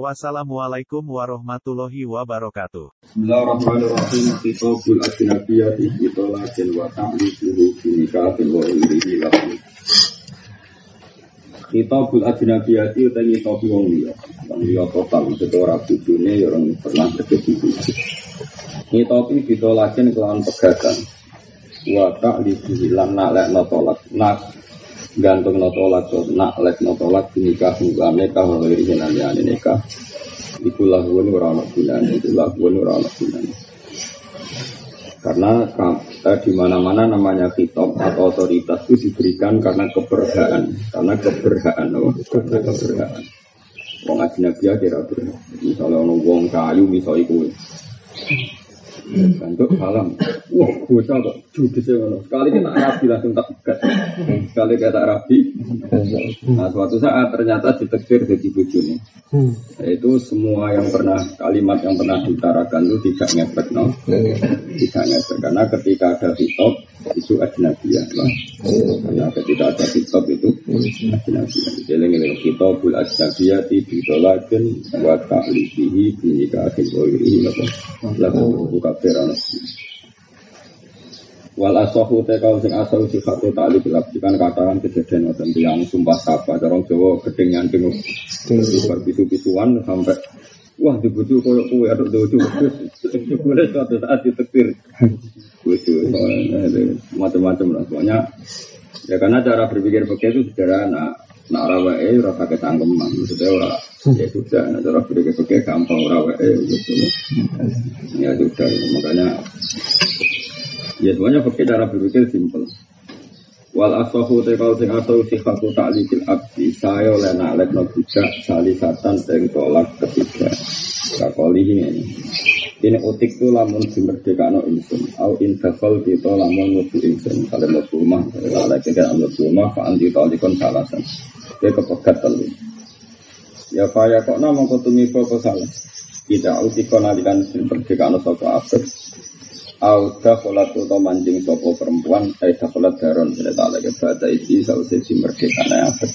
Wassalamualaikum warahmatullahi wabarakatuh. Bismillahirrahmanirrahim. Kitabul Ajnabiyati Itolakin wa ta'liquhu binikahin wa urihi lahu. Kitabul Ajnabiyati utawi kitab wong liya. Wong liya total maksudnya ora bojone ya orang pernah terjadi bojo. Kitab iki ditolakin kelawan pegagan. Wa ta'liquhu lan nalek tolak. Nak gantung no tolak so nak lek no tolak nikah bukan nikah wa urihi lan nikah. Iku lahuan ora ana gunane, iku lahuan ora ana gunane. Karena eh, di mana-mana namanya kitab atau otoritas itu diberikan karena keberhaan, karena keberhaan, oh, karena keberhaan. Wong ajnabi kira. Misalnya ono wong kayu misalnya iku. Bentuk salam. Wah, bocah kok judes ya ngono. Sekali kita rabi langsung tak pegat. Sekali kita rabi. Nah, suatu saat ternyata ditektir jadi bojone. Nah, itu semua yang pernah kalimat yang pernah diutarakan itu tidak ngefek no. Tidak ngefek karena ketika ada hitop itu ajnabiyah lah. Karena ketika ada hitop itu ajnabiyah. Jadi ini hitopul ajnabiyah ditolakin wa ta'lifihi binikahin wa irihi lalu buka berana. Wal asahu te kau sing asal sifatu ta'li bilab kan katakan kejadian wonten tiyang sumpah sapa cara Jawa gedeng nyanting bisu-bisuan sampai wah dibujuk koyo kowe aduk dojo boleh suatu saat ditektir. Bojo macam-macam lah pokoknya ya karena cara berpikir begitu itu sederhana Nah, ora wae ora pakai tanggeman, maksudnya ora ya sudah, nah, cara berpikir gampang ora wae gitu. Ya sudah, makanya Ya semuanya pakai cara berpikir simpel. Wal asahu te kau sing asau sifatu ta'likil abdi saya oleh naklek no budak salisatan sing tolak ketiga. Kakoli ini. Ini utik tu lamun dimerdekano insun. Au infakol kita lamun ngubu insun. Kalau mau rumah, kalau kita mau rumah, fa anti talikon salasan. Dia kepegat telu. Ya faya kok nama kau tumipo kau salah. Tidak utikon alikan dimerdekano sopo abad. Auda kholat atau mancing sopo perempuan Eh kholat daron Tidak lagi Bata isi Sausai si merdeka apa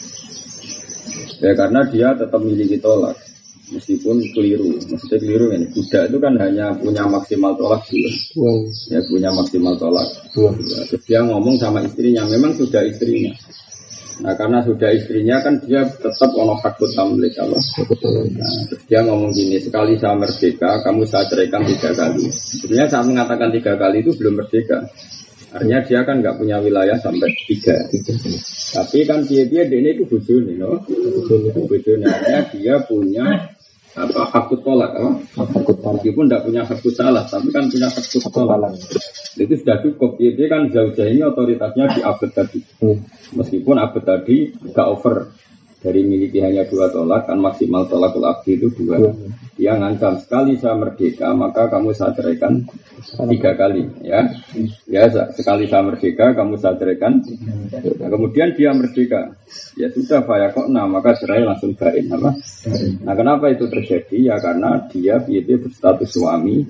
Ya karena dia tetap miliki tolak Meskipun keliru. Maksudnya keliru ini Budak itu kan hanya punya maksimal tolak dua Ya punya maksimal tolak. Dua Terus dia ngomong sama istrinya. Memang sudah istrinya. Nah karena sudah istrinya kan dia tetap ono hakut tamlik Allah. Nah, terus dia ngomong gini, sekali saya merdeka, kamu saya ceraikan tiga kali. Sebenarnya saya mengatakan tiga kali itu belum merdeka. Artinya dia kan nggak punya wilayah sampai tiga. Tapi kan dia dia ini itu bujuni, no? Bujuni, artinya dia punya apa hakut tolak apa? Hakut tolak. Meskipun tidak punya hakut salah, tapi kan punya hakut tolak. Itu sudah cukup. Dia kan jauh-jauh ini otoritasnya di abad tadi. Hmm. Meskipun abad tadi agak over dari miliki hanya dua tolak kan maksimal tolakul abdi itu dua. Hmm. Dia ngancam sekali saya merdeka maka kamu saya ceraikan tiga kali ya. Ya sekali saya merdeka kamu saya ceraikan. Nah, kemudian dia merdeka. Ya sudah Pak kok nah maka cerai langsung bain apa? Nah kenapa itu terjadi? Ya karena dia itu berstatus suami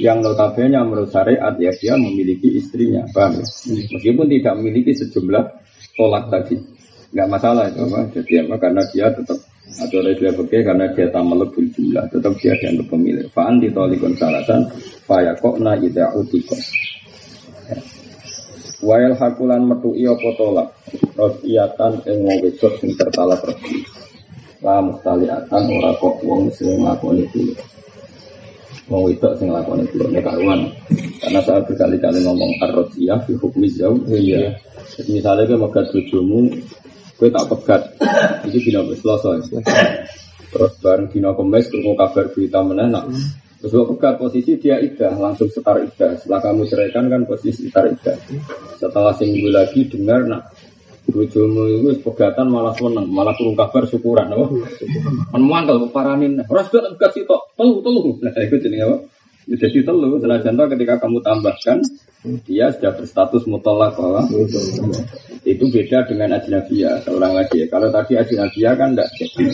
yang notabene menurut syariat ya dia memiliki istrinya, paham ya? Meskipun tidak memiliki sejumlah tolak tadi, nggak masalah itu apa? Jadi apa? Karena dia tetap atau dia pakai karena dia tak melebur jumlah, tetap dia dianggap pemilik. Faan ditolikon salatan, faya kokna ida utiko. Wael hakulan metu iyo potolak, rosiatan ing wong wedok sing tertalak rosi. La mustaliatan ora kok wong sing nglakoni kuwi. Wong wedok sing nglakoni kuwi nek karuan. Karena saya berkali-kali ngomong arrosiyah fi hukmi jauh. Iya. Jadi misalnya gue megat bojomu, gue tak pegat. Itu dina Selasa. Terus bareng dina Kamis ketemu kabar berita meneh Terus gue pegat posisi dia idah, langsung setar idah. Setelah kamu ceraikan kan posisi setar idah. Setelah seminggu lagi dengar nak bojomu itu pegatan malah seneng, malah kurung kabar syukuran apa? Kan mangkel paranin. Ora sudah pegat sitok, telu telu. Nah, itu jenenge apa? Jadi telu, setelah contoh ketika kamu tambahkan, dia sudah berstatus mutolak itu beda dengan ajnabiyah. Seorang lagi ya. Kalau tadi ajnabiyah kan tidak jadi.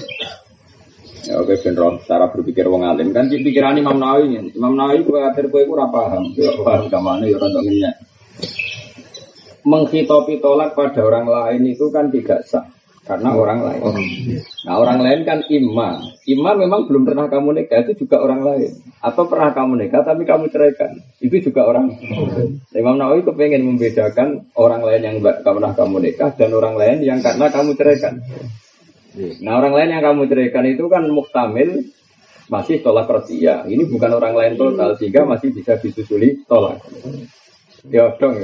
Ya oke beneran cara berpikir wong alim kan pikiran Imam Nawawi Imam Nawawi gue akhir gue ora paham, gue paham ke mana ya orang Menghitopi tolak pada orang lain itu kan tidak sah karena orang lain. Nah orang lain kan imam. Imam memang belum pernah kamu nikah itu juga orang lain. Atau pernah kamu nikah tapi kamu ceraikan. Itu juga orang. Imam Nawawi kepengen membedakan orang lain yang gak pernah kamu nikah dan orang lain yang karena kamu ceraikan. Nah orang lain yang kamu ceraikan itu kan muktamil masih tolak rosia. Ini bukan orang lain total sehingga masih bisa disusuli tolak. Ya dong.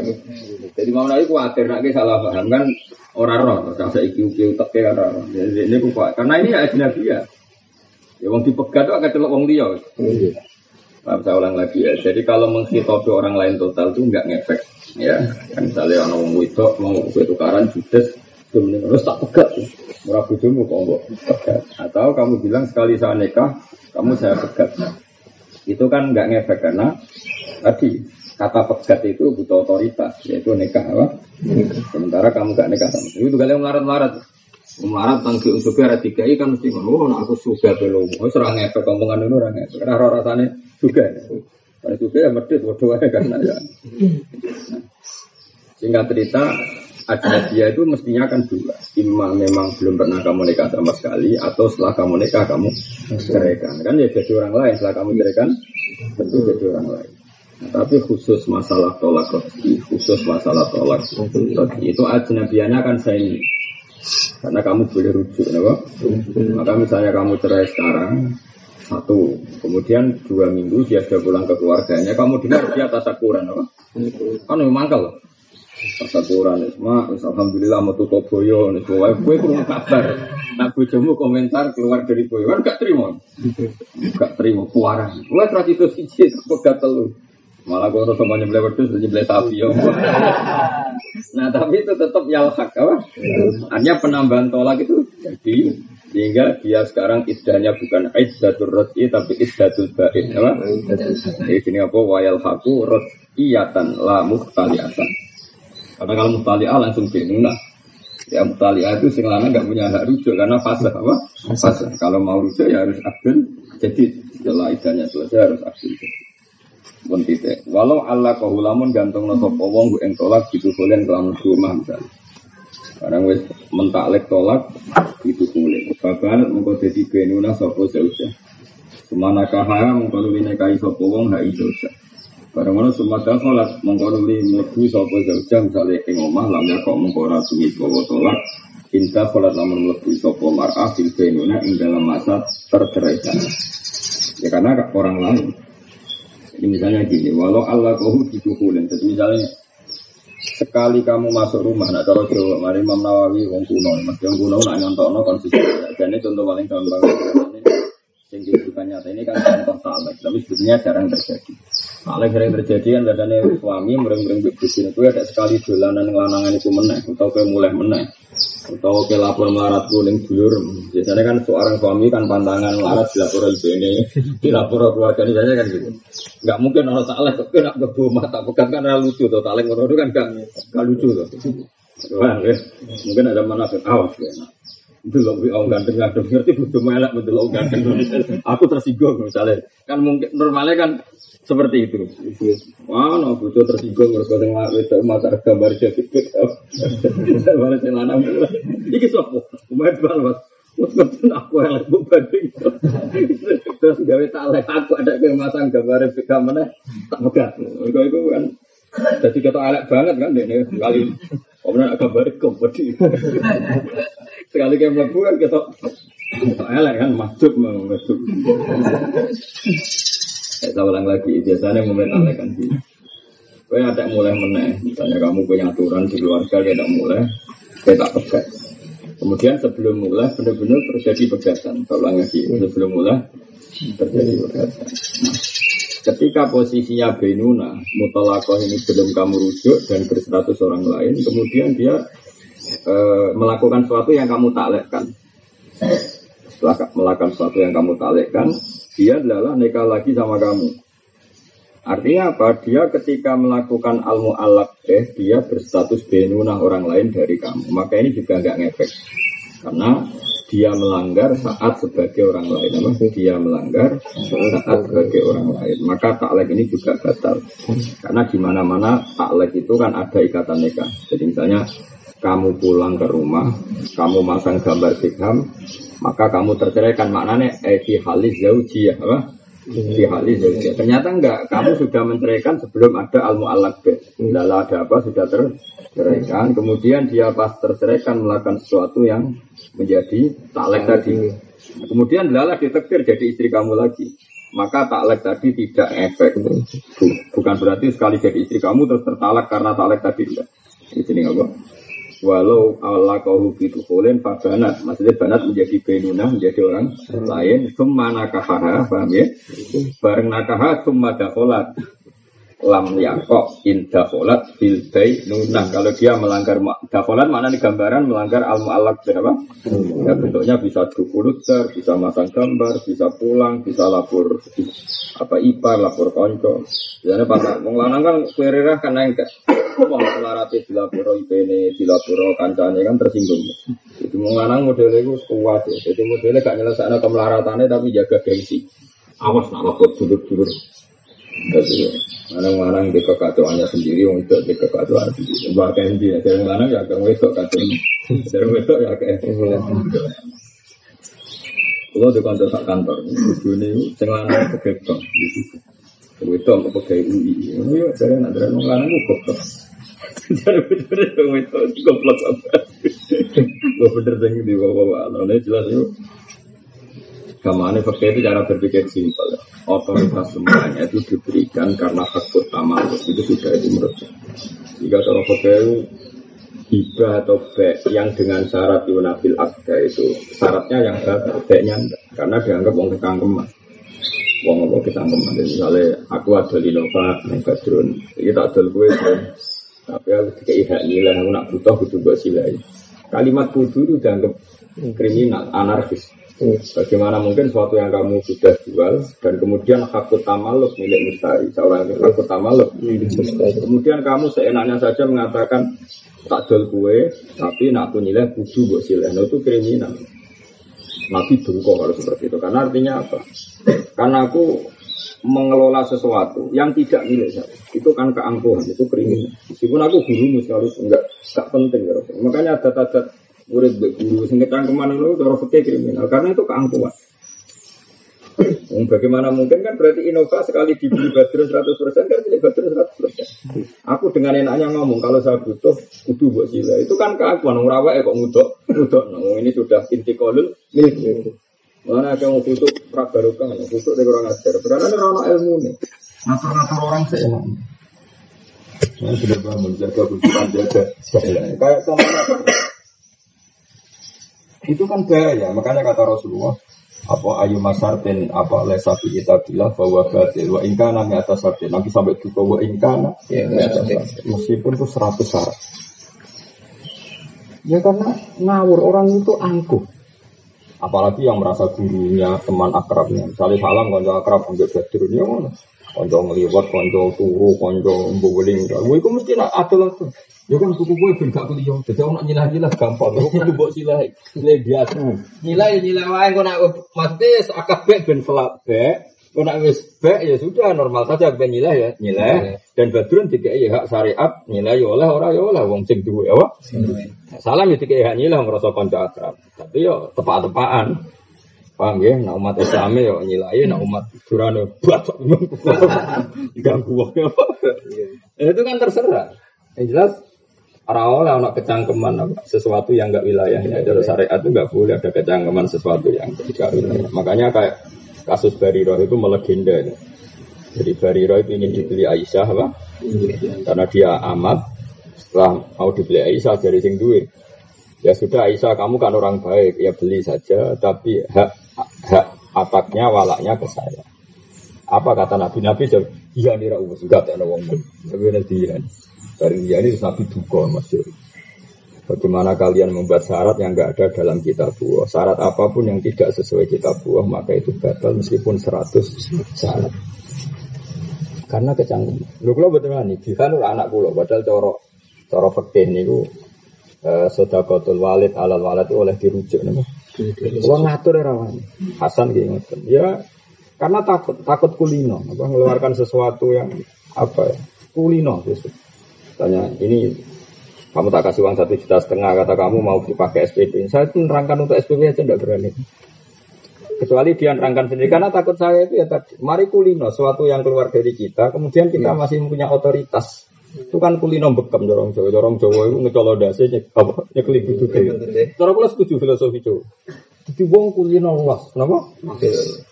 Jadi mau naik khawatir nak salah paham kan orang roh, rasa iki iki utek ya orang. Jadi ini kok karena ini ajnabi ya. Ya wong dipegat tuh akan celok wong dia. Nah, saya ulang lagi ya. Jadi kalau menghitopi orang lain total itu nggak ngefek. Ya, kan misalnya orang mau wedok mau kue tukaran judes, kemudian harus tak pegat. Murah bujumu kok enggak pegat. Atau kamu bilang sekali saya nikah, kamu saya pegat. Itu kan nggak ngefek karena tadi kata pegat itu butuh otoritas yaitu nikah apa? Sementara kamu gak nikah sama itu kalian melarat-melarat Melarat tangki untuk ada tiga kan mesti ngomong, oh aku suka belum, oh serang efek omongan itu orang efek, karena rasanya juga, karena juga ya medit, waduh karena ya. Singkat cerita, ada dia itu mestinya kan dua. Imam memang belum pernah kamu nikah sama sekali, atau setelah kamu nikah kamu ceraikan. Kan ya jadi orang lain, setelah kamu ceraikan, tentu jadi orang lain. Tapi khusus masalah tolak rezeki, khusus masalah tolak rezeki itu ajnabiana kan saya ini. Karena kamu boleh rujuk, kenapa? Maka misalnya kamu cerai sekarang, satu, kemudian dua minggu dia sudah pulang ke keluarganya, kamu dengar dia tasakuran, apa? Kan memang kalau tasakuran, mak, alhamdulillah mau tutup boyo, nih, gue kurang kabar. Nah, bojomu komentar keluar dari boyo, kan gak terima, gak terima, kuaran. Gue terakhir itu sih, pegat telur. Malah gue harus sama nyebelah wedus, nyebelah sapi ya. nah tapi itu tetap yalhak apa? Hanya penambahan tolak itu jadi sehingga dia sekarang idahnya bukan iddatul roti tapi iddatul ba'id apa? Sini apa wayal haku iyatan la muhtaliatan. Karena kalau muhtaliah langsung bingung Ya muhtaliah itu sing nggak punya hak rujuk karena fase apa? Fase. Kalau mau rujuk ya harus akil. Jadi setelah idahnya selesai harus akil pun titik. Walau Allah kau lamun gantung no sopo wong gue eng tolak gitu kalian kelamun rumah misalnya. Sekarang wes mentaklek tolak gitu kulit. Bapak mengkau jadi benuna sopo seuja. Semana kahaya mengkau nuli nekai sopo wong hai seuja. Barang mana semata sholat mengkau nuli melebu sopo seuja misalnya ing omah lamnya kok mengkau rasumi bawa tolak. Inta sholat lamun melebu sopo mar'ah fil benuna ing dalam masa terceraikan. Ya karena orang lain. Jadi misalnya gini, walau Allah kau dikukulin, jadi misalnya sekali kamu masuk rumah, nak cara Jawa, mari Imam Nawawi, wong kuno, mas yang kuno nak nyontok no konsisten. Jadi contoh paling gampang, yang kehidupan nyata ini kan contoh saleh, tapi sebetulnya jarang terjadi. Saleh sering terjadi kan katanya suami mereng-mereng bebusin itu ada sekali dolanan ngelanangan itu meneh, atau kayak mulai meneh. Atau ke lapor melarat kuning dulur. Biasanya kan seorang suami kan pantangan melarat di lapor ibu ini di lapor keluarga ini biasanya kan gitu. Nggak mungkin orang salah kok kena ke mata bukan kan lucu tuh orang itu kan gak, gak lucu tuh. Ya. mungkin ada mana awas ya belum orang ganteng ganteng ngerti butuh melek betul orang ganteng aku tersinggung misalnya kan mungkin normalnya kan seperti itu. Wah, no butuh tersinggung mereka dengan itu mata gambar jadi. Gambar celana mulai. Iki sopo? Umat balwas. Mungkin aku yang lebih banding. Terus gawe talek aku ada kemasang gambar pick up mana? Tak megah. Mereka itu kan. Jadi kita elek banget kan ini kali. Kemudian gambar kompeti. Sekali kayak melebu kan kita elek kan masuk masuk. Saya ulang lagi, biasanya mulai kan sih. Kau ada mulai meneh, misalnya kamu punya aturan di keluarga, dia tidak mulai, saya tak pegat. Kemudian sebelum mulai benar-benar terjadi pegatan. Saya ulang lagi, sebelum mulai terjadi pegatan. Ketika posisinya Benuna, mutalakoh ini belum kamu rujuk dan berseratus orang lain, kemudian dia e, melakukan sesuatu yang kamu taklekkan. Melakukan sesuatu yang kamu taklekkan, dia adalah nikah lagi sama kamu. Artinya apa? Dia ketika melakukan almu alak eh, dia berstatus benunah orang lain dari kamu. Maka ini juga nggak ngefek. Karena dia melanggar saat sebagai orang lain. Apa? Dia melanggar saat sebagai orang lain. Maka taklek ini juga batal. Karena di mana-mana taklek itu kan ada ikatan nikah. Jadi misalnya kamu pulang ke rumah, kamu masang gambar bikam, maka kamu terceraikan maknanya eh halis zauji ya, apa? halis ya. Ternyata enggak, kamu sudah menceraikan sebelum ada almu alak Lalu ada apa sudah terceraikan, kemudian dia pas terceraikan melakukan sesuatu yang menjadi taklek tadi. Kemudian lala ditektir jadi istri kamu lagi. Maka taklek tadi tidak efek. Bukan berarti sekali jadi istri kamu terus tertalak karena taklek tadi tidak. Ini sini apa? Walau Allah kau itu kulen banat, maksudnya banat menjadi benuna menjadi orang lain. Summa nakahaha, paham ya? Bareng nakaha summa dakolat lam yakok in dakolat bil nunah. Kalau dia melanggar dakolat mana nih gambaran melanggar al mu'alak berapa? Ya bentuknya bisa dukuluter, bisa masang gambar, bisa pulang, bisa lapor apa ipar, lapor konco. Jadi pas wong lanang kan kuerirah kan enggak. Wong selarate dilaporo ipene, dilaporo kancane kan tersinggung. Itu wong lanang modelnya itu kuat ya. Jadi modelnya gak nyelesaikan kemelaratannya tapi jaga gengsi. Awas nak lapor dulur-dulur. Mana-mana di kekacauannya sendiri, orang itu di kekacauan sendiri. Bahkan dia, dari mana ya ke wedok kacau. Dari wedok ya ke Kalau di kantor sak kantor, ini sing lanang kegebang di situ. Wedok kok pegawai UI. Ini ya dari anak dari orang lanang kok goblok. Dari bener yang wedok goblok apa? Gue bener yang di bawah-bawah. Jelas yuk. Gamane fakir itu cara berpikir simpel. Otoritas semuanya itu diberikan karena hak utama itu sudah itu menurut Jika cara fakir itu atau be yang dengan syarat yunafil akda itu syaratnya yang batal, be-nya karena dianggap wong kekangkeman. Wong apa kekangkeman. Misalnya aku ada di Nova, yang Badrun, ini tak ada gue tapi aku tidak hak nilai, aku nak butuh butuh buat silai. Kalimat kudu itu dianggap kriminal, anarkis. Bagaimana mungkin suatu yang kamu sudah jual dan kemudian hak tamaluk milik mustari, seorang hak tamaluk. Kemudian kamu seenaknya saja mengatakan tak jual kue, tapi nak aku nilai kudu buat sileh. Nah, itu kriminal. Nabi bungkuk kalau seperti itu. Karena artinya apa? Karena aku mengelola sesuatu yang tidak milik saya. Itu kan keangkuhan, itu kriminal. Meskipun aku guru sekali enggak, enggak penting. Ya. Makanya ada adat murid guru sing ke mana itu cara fikih kriminal karena itu keangkuhan. Bagaimana mungkin kan berarti Innova sekali dibeli Badrun 100% kan milik Badrun 100%. Aku dengan enaknya ngomong kalau saya butuh kudu buat sila. Itu kan keakuan orang ya kok ngudok, ngudok. Nah, ini sudah inti kolul milik Mana ada yang butuh prabarokah, butuh dari orang ajar. Berarti ada orang ilmu nih. Ngatur-ngatur orang seenak. Saya sudah bangun jaga bujukan jaga Kayak sama itu kan bahaya. Makanya kata Rasulullah, apa ayu masartin apa lesafi kita bilang bahwa batil wa ingkana mi atas sartin nanti sampai juga wa ingkana ya, meskipun itu seratus syarat. Ya karena ngawur orang itu angkuh. Apalagi yang merasa gurunya teman akrabnya. Misalnya salam konco akrab ambil badir ya mana konco ngeliwat konco turu konco mbuweling. Itu mesti ada langsung Ya kan suku gue ben gak kuliah. Jadi orang nyilah nyilah gampang. Aku kudu buat silah. Silah biasa. Nyilah ya nyilah wae. Kau nak maksudnya akabek ben selak bek. Kau nak wis bek ya sudah normal saja ben nyilah ya nyilah. Dan badrun tiga ya hak syariat nyilah ya oleh orang ya oleh wong sing duwe ya. Salam ya tiga hak nyilah merasa kanca akrab. Tapi yo tepat-tepaan. Paham ya? Nah umat Islam ya nyilai, nah umat Durane batok ganggu wae. Itu kan terserah. Yang jelas Rawol anak kecangkeman sesuatu yang enggak wilayahnya. Jadi syariat itu enggak boleh ada kecangkeman sesuatu yang tidak wilayah. Makanya kayak kasus Bariro itu melegenda. Jadi Bariro itu ingin dibeli Aisyah apa? Karena dia amat setelah mau dibeli Aisyah dari sing duit. Ya sudah Aisyah kamu kan orang baik ya beli saja tapi hak hak ataknya walaknya ke saya. Apa kata Nabi Nabi iya nih rawus enggak ada wong. Tapi nanti dari ini Nabi duga masyur. Bagaimana kalian membuat syarat yang enggak ada dalam kitab buah. Syarat apa pun yang tidak sesuai kitab buah, maka itu batal meskipun 100 syarat. Karena kecanggung. Lu kalau betul nih, Jihan anak kulo, padahal coro coro fakir niku eh, sodakotul walid alal walid itu oleh dirujuk nih. Kalau ngatur ya rawan. Hasan gitu Ya karena takut takut kulino, apa mengeluarkan sesuatu yang apa ya kulino justru. Tanya ini kamu tak kasih uang satu juta setengah kata kamu mau dipakai SPP. Saya itu nerangkan untuk SPP aja tidak berani. Kecuali dia nerangkan sendiri karena takut saya itu ya tadi. Mari kulino sesuatu yang keluar dari kita, kemudian kita iya. masih punya otoritas. Itu kan kulino bekam jorong Jawa, jorong Jawa itu ngecolok dasi apa nyekeli gitu. Cara kula setuju filosofi Jawa. Jadi wong kulino luas, kenapa?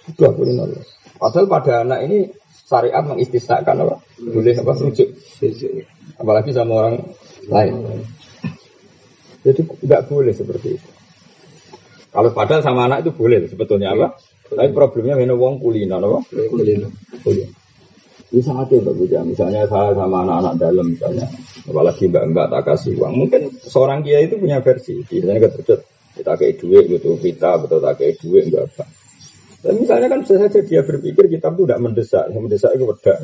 Sudah kulino luas. Padahal pada anak ini syariat mengistisnakan apa? Boleh apa? Rujuk. Apalagi sama orang lain. Jadi tidak boleh seperti itu. Kalau padahal sama anak itu boleh sebetulnya apa? Tapi problemnya mana wong kulina, apa? Kulina. Kulina. Ini sangat ya Mbak Misalnya saya sama anak-anak dalam misalnya, apalagi mbak-mbak tak kasih uang. Mungkin seorang kiai itu punya versi. Biasanya ketujuh kita kayak duit gitu, kita betul tak kayak duit enggak apa. Dan misalnya kan bisa saja dia berpikir kita tuh tidak mendesak, yang mendesak itu wedak.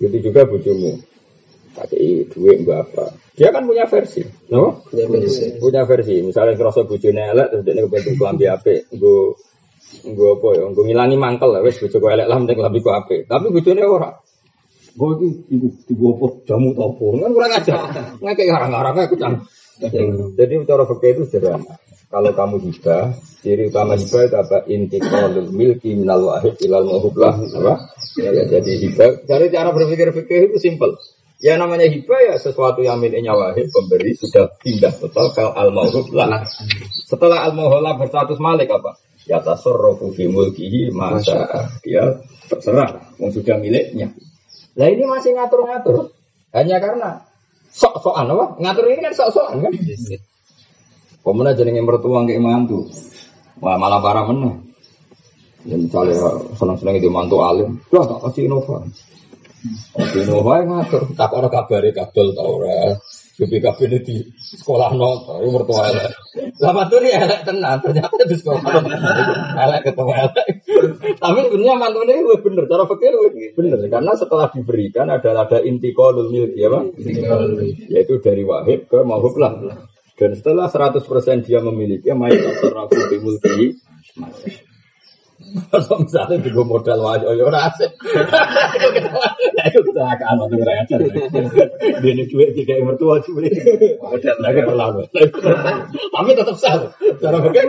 Gitu juga bujumu pakai duit enggak apa. Dia kan punya versi, no? Punya versi. Punya versi. Misalnya kerasa bujune elek terus dia kebentuk kelambi ape, gue gue apa ya, gue ngilangi mangkel lah, wes bojo elek lah mending kelambi ku ape. Tapi bujune ora. Gue iki iku iku apa jamu topo. Kan kurang aja. Ngekek garang-garang aku cang. Jadi cara fikih itu sederhana. Kalau kamu hibah, ciri utama hibah itu apa? Intiqalul milki minal wahid ilal muhublah. Apa? Ya, jadi hibah. Cari cara berpikir fikih itu simple. Ya namanya hibah ya sesuatu yang miliknya wahid pemberi sudah pindah total ke al lah. Setelah al lah berstatus malik apa? Ya tasarrufu fi mulkihi masa dia terserah yang sudah miliknya. Nah ini masih ngatur-ngatur. Hanya karena sok-sokan apa? Ngatur ini kan sok-sokan kan? Pemenang jadi yang bertuang ke mantu. Wah malah parah menang. Ya misalnya senang-senang itu mantu alim. Wah tak kasih inovasi. Dino wae ngatur, tak ora kabare kadol ta ora. Jadi kabeh di sekolah no, tapi mertua elek. Lah ya elek tenan, ternyata di sekolah elek ketemu elek. Tapi sebenarnya mantune gue bener, cara pikir bener karena setelah diberikan adalah ada inti kolul milki ya Pak? Yaitu dari wahid ke mahub lah. Dan setelah 100% dia memiliki, mayat bi mulki kalau misalnya juga modal wajah, ya ora asik. Itu kecelakaan waktu ora ajar. Dia ini duit tiga mertua cuy. Modal lagi terlalu. Tapi tetap sah. Cara pikir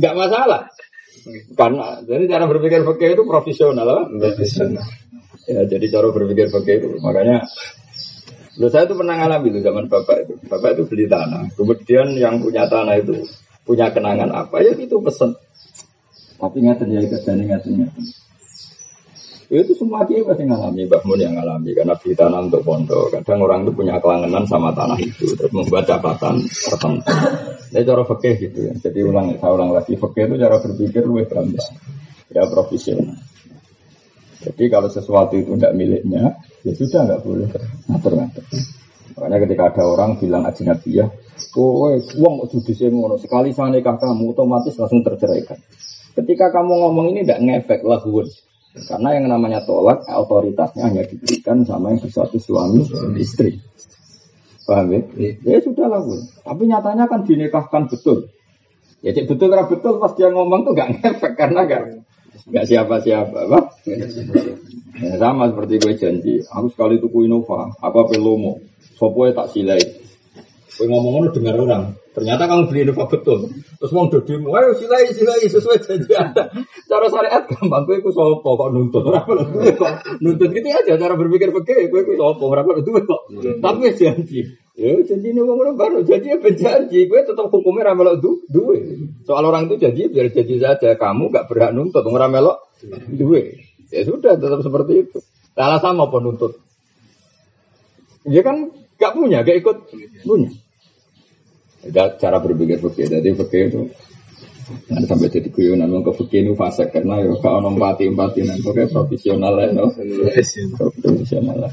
nggak masalah. Karena jadi cara berpikir fakir itu profesional, profesional. Ya jadi cara berpikir fakir itu makanya Loh, saya itu pernah ngalami itu zaman bapak itu. Bapak itu beli tanah. Kemudian yang punya tanah itu punya kenangan apa ya itu pesen tapi nggak terjadi kerjanya nggak terjadi. Itu semua dia pasti ngalami, Mun yang ngalami karena beli tanah untuk pondok. Kadang orang itu punya kelangenan sama tanah itu, terus membuat catatan tertentu. Ini cara fakih gitu ya. Jadi ulang, saya ulang lagi, fakih itu cara berpikir lebih berantas, ya profesional. Jadi kalau sesuatu itu tidak miliknya, ya sudah nggak boleh ngatur-ngatur. Makanya ketika ada orang bilang ajinabiyah, oh, uang judi ngono sekali saya nikah kamu otomatis langsung terceraikan. Ketika kamu ngomong ini tidak ngefek lahun. Karena yang namanya tolak otoritasnya hanya diberikan sama yang bersatu suami istri. Paham ya? Ya sudah lahun. Tapi nyatanya kan dinikahkan betul. Ya cik betul karena betul pas dia ngomong tuh gak ngefek karena gak gak siapa-siapa, apa? Ya, sama seperti gue janji. Aku sekali tuku Innova, aku apa lomo. Sopo tak silai. Gue ngomong dengar orang. Ternyata kamu beli Innova betul. Terus mau dodimu, ayo silai silai sesuai janji anda. Cara syariat gampang, gue ikut sopo kok nuntut. nuntut gitu aja cara berpikir pakai, gue ikut sopo berapa itu kok. Tapi janji. Ya janji ini mau baru janji ya berjanji. Gue tetap hukumnya ramelok du duwe. Soal orang itu janji biar janji saja. Kamu gak berhak nuntut ramelok duwe. Ya sudah tetap seperti itu. Alasan mau penuntut. Dia kan gak punya, gak ikut punya. Ada cara berpikir fikih. Jadi fikih itu Nanti sampai jadi guyonan mau ke fikih itu fase karena ya kalau nompati empati nanti pokoknya profesional lah, no? profesional lah.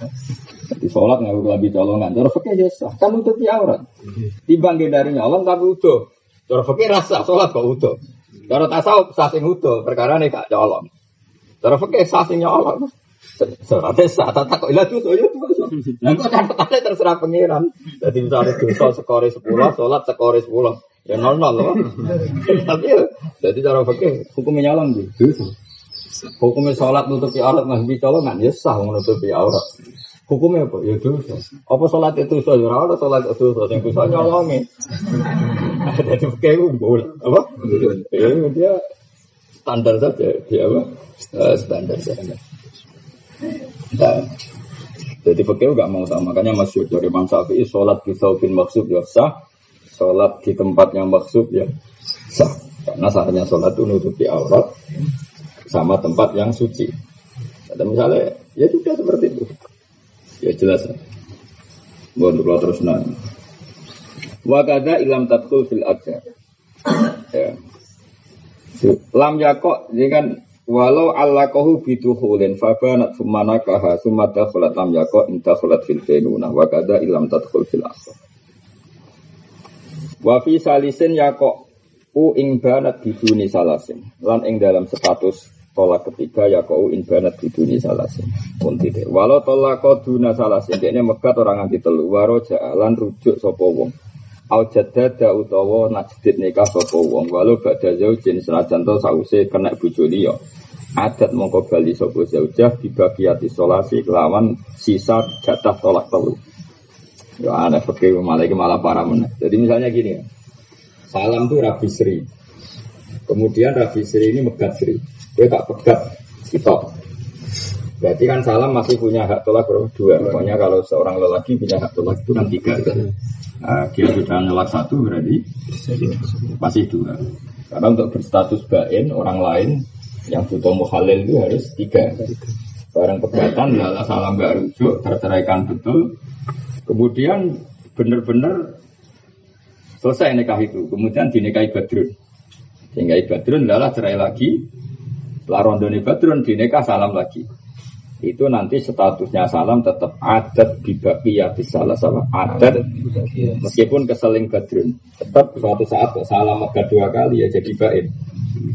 Jadi sholat nggak lebih colongan. Cara fikih ya sah. Kan untuk aurat. Timbang dari nyolong tapi udah. Cara fikih rasa sholat kok udah. Cara tasawuf sah sing udah. Perkara nih gak colong. Cara fikih sah sing nyolong. Sholatnya sah, tak kok ilah dosa ya dosa. Nah kok catatannya terserah pangeran. Jadi misalnya dosa skore sepuluh, sholat skore sepuluh. Ya nol nol loh. Tapi ya, jadi cara fakir hukumnya nyolong gitu. Hukumnya sholat nutupi aurat nggak colongan ya sah menutupi aurat. Hukumnya apa? Ya dosa. Apa sholat itu dosa? Ya ada sholat itu dosa. Yang dosa nyolongi. Jadi fakir boleh apa? Ya dia standar saja dia apa? Uh, standar saja. Jadi fakir nggak mau sama. Makanya masuk dari Imam Syafi'i sholat di saubin maksud ya sah sholat di tempat yang maksud ya sah karena sahnya sholat itu nutupi aurat sama tempat yang suci. Ada misalnya ya juga seperti itu. Ya jelas. Buat untuk terus nanya. Wakada ilam tatkul fil ajar. Ya. Lam yakok, jadi kan walau Allah kohu biduhulin fabanat sumanakaha sumata khulat lam yakok inta khulat fil fenuna wakada ilam tatkul fil ajar. Wa fi salisin kok u ing banat biduni salasin. Lan ing dalam status tolak ketiga kok u ing banat biduni salasin. Pun tidak. Walau tolak duna salasin. Ini megat orang anti telu. Waroja lan rujuk sopo wong. Au jadada utawa najdid nikah sopo wong. Walau bada zaujin senajan to sause kena bojo liya. Adat mongko bali sopo zaujah dibagiati solasi kelawan sisa jatah tolak telu. Ya aneh fakir malah malah parah mana. Jadi misalnya gini, salam tuh Rabi Sri. Kemudian Rabi Sri ini megat Sri. Dia tak pegat kita. Berarti kan salam masih punya hak tolak berapa? Dua. Pokoknya kalau seorang lelaki punya hak tolak itu kan tiga. Nah, dia sudah nolak satu berarti masih dua. Karena untuk berstatus bain orang lain yang butuh muhalil itu harus tiga. Barang pegatan, lala salam gak rujuk, terceraikan betul, Kemudian benar-benar selesai nikah itu. Kemudian dinikahi Badrun. Dinikahi Badrun adalah cerai lagi. Setelah rondoni Badrun dinikah salam lagi. Itu nanti statusnya salam tetap adat dibagi ya salah sama adat meskipun keseling Badrun. Tetap suatu saat salam megah dua kali ya jadi baik.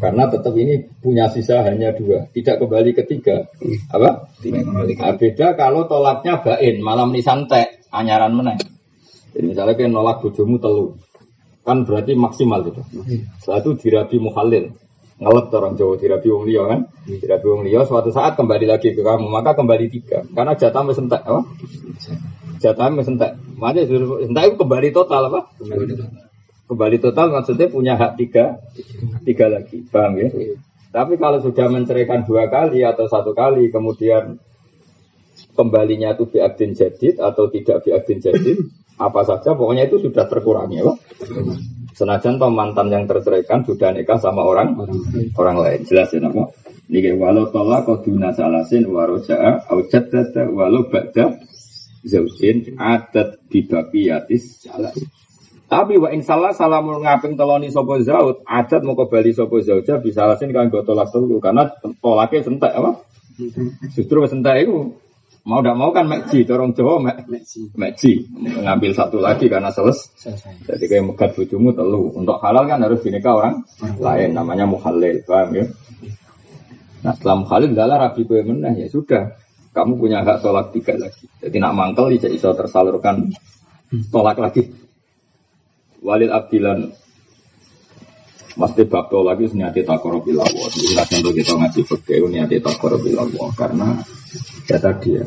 Karena tetap ini punya sisa hanya dua, tidak kembali ketiga. Apa? Tidak kembali. Nah, beda kalau tolaknya bain, malam ini santai anyaran meneng. Jadi misalnya kayak nolak bojomu telu, kan berarti maksimal itu. Setelah itu dirabi muhalil, ngelet orang Jawa dirabi wong liya kan, dirabi wong liya suatu saat kembali lagi ke kamu, maka kembali tiga, karena jatah mesentek, apa? Jatah mesentek, makanya sentek itu kembali total apa? Kembali total. Kembali total maksudnya punya hak tiga, tiga lagi, paham ya? Tapi kalau sudah menceraikan dua kali atau satu kali, kemudian kembalinya itu biadin jadid atau tidak biadin jadid apa saja pokoknya itu sudah terkurangi ya senajan toh mantan yang terceraikan sudah nikah sama orang orang lain. Jelas ya nama ini walau tolak koduna salasin waroja'a au jaddada walau ba'da zaujin adat bibaqiyatis salah tapi wa insalah salamul ngaping teloni sopo zaud adat mau kembali sopo zauja bisa alasin kan gue tolak karena tolaknya sentak apa? Justru sentak itu Mau tidak mau kan mekji, dorong Jawa mek mekji. Ngambil satu lagi karena seles. Jadi kayak megat bujumu telu. Untuk halal kan harus dinikah orang lain. Namanya muhalil, paham ya? Nah setelah muhalil adalah rabi gue menah ya sudah. Kamu punya hak tolak tiga lagi. Jadi nak mangkel tidak bisa tersalurkan tolak lagi. Walil abdilan Mesti bakto lagi niati takoro bilawo. Jadi kadang kita ngaji fakir niati takoro bilawo karena ya tadi ya.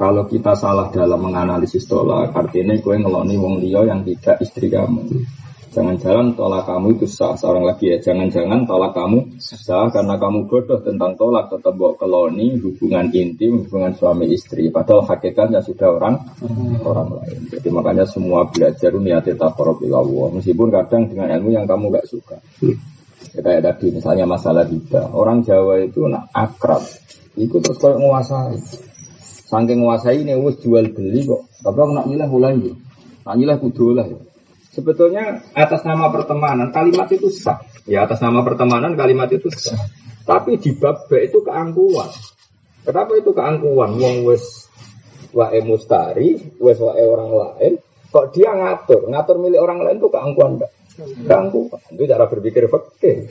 Kalau kita salah dalam menganalisis tolak, artinya kue ngeloni wong liya yang tidak istri kamu. Jangan-jangan tolak kamu itu sah. Seorang lagi ya, jangan-jangan tolak kamu sah karena kamu bodoh tentang tolak tetap bawa keloni hubungan intim, hubungan suami istri. Padahal hakikatnya sudah orang orang lain. Jadi makanya semua belajar niatnya takorobilawo. Meskipun kadang dengan ilmu yang kamu gak suka. Ya, kayak tadi misalnya masalah hibah. Orang Jawa itu nak akrab. Itu terus kalau menguasai. Saking menguasai ini wis jual beli kok. Tapi aku nak milah mulai ya. Nak milah kudu lah ya. Sebetulnya atas nama pertemanan kalimat itu sah. Ya atas nama pertemanan kalimat itu sah. Tapi di bab B itu keangkuhan. Kenapa itu keangkuhan? Wong wes wae mustari, wes wae orang lain, kok dia ngatur, ngatur milik orang lain itu keangkuhan enggak? Keangkuhan. Itu cara berpikir fakir.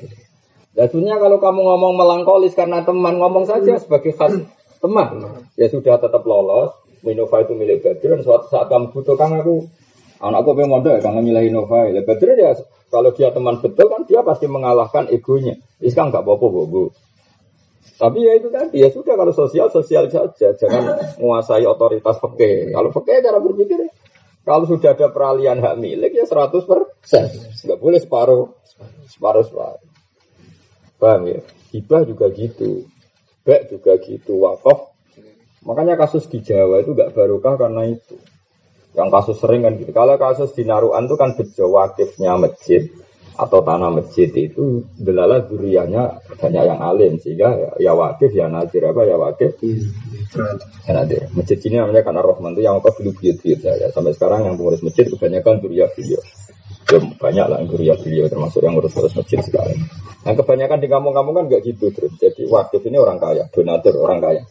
Ya kalau kamu ngomong melankolis karena teman, ngomong saja sebagai khas teman. Ya sudah tetap lolos. Innova itu milik Badr dan suatu saat kamu butuhkan aku anakku pengen mondok ya kangen milih Innova. Ya Badr ya kalau dia teman betul kan dia pasti mengalahkan egonya. Iskan nggak apa-apa. Tapi ya itu tadi ya sudah kalau sosial sosial saja jangan menguasai otoritas peke. Kalau peke cara berpikir kalau sudah ada peralihan hak milik ya 100 persen. Nggak boleh separuh, separuh separuh. Paham ya? Hibah juga gitu. Bek juga gitu. Wakaf. Makanya kasus di Jawa itu gak barokah karena itu. Yang kasus sering kan gitu. Kalau kasus di Naruan itu kan bejo wakifnya masjid atau tanah masjid itu delala duriannya banyak yang alim sehingga ya, ya wakif ya nazir apa ya wakif? Ya nazir masjid ini namanya karena Rohman itu yang wakaf dulu buyut buyut ya sampai sekarang yang pengurus masjid kebanyakan durian beliau. Ya banyak lah yang durian beliau termasuk yang ngurus-ngurus masjid sekarang. Yang kebanyakan di kampung-kampung kan nggak gitu terus. Jadi wakif ini orang kaya donatur orang kaya.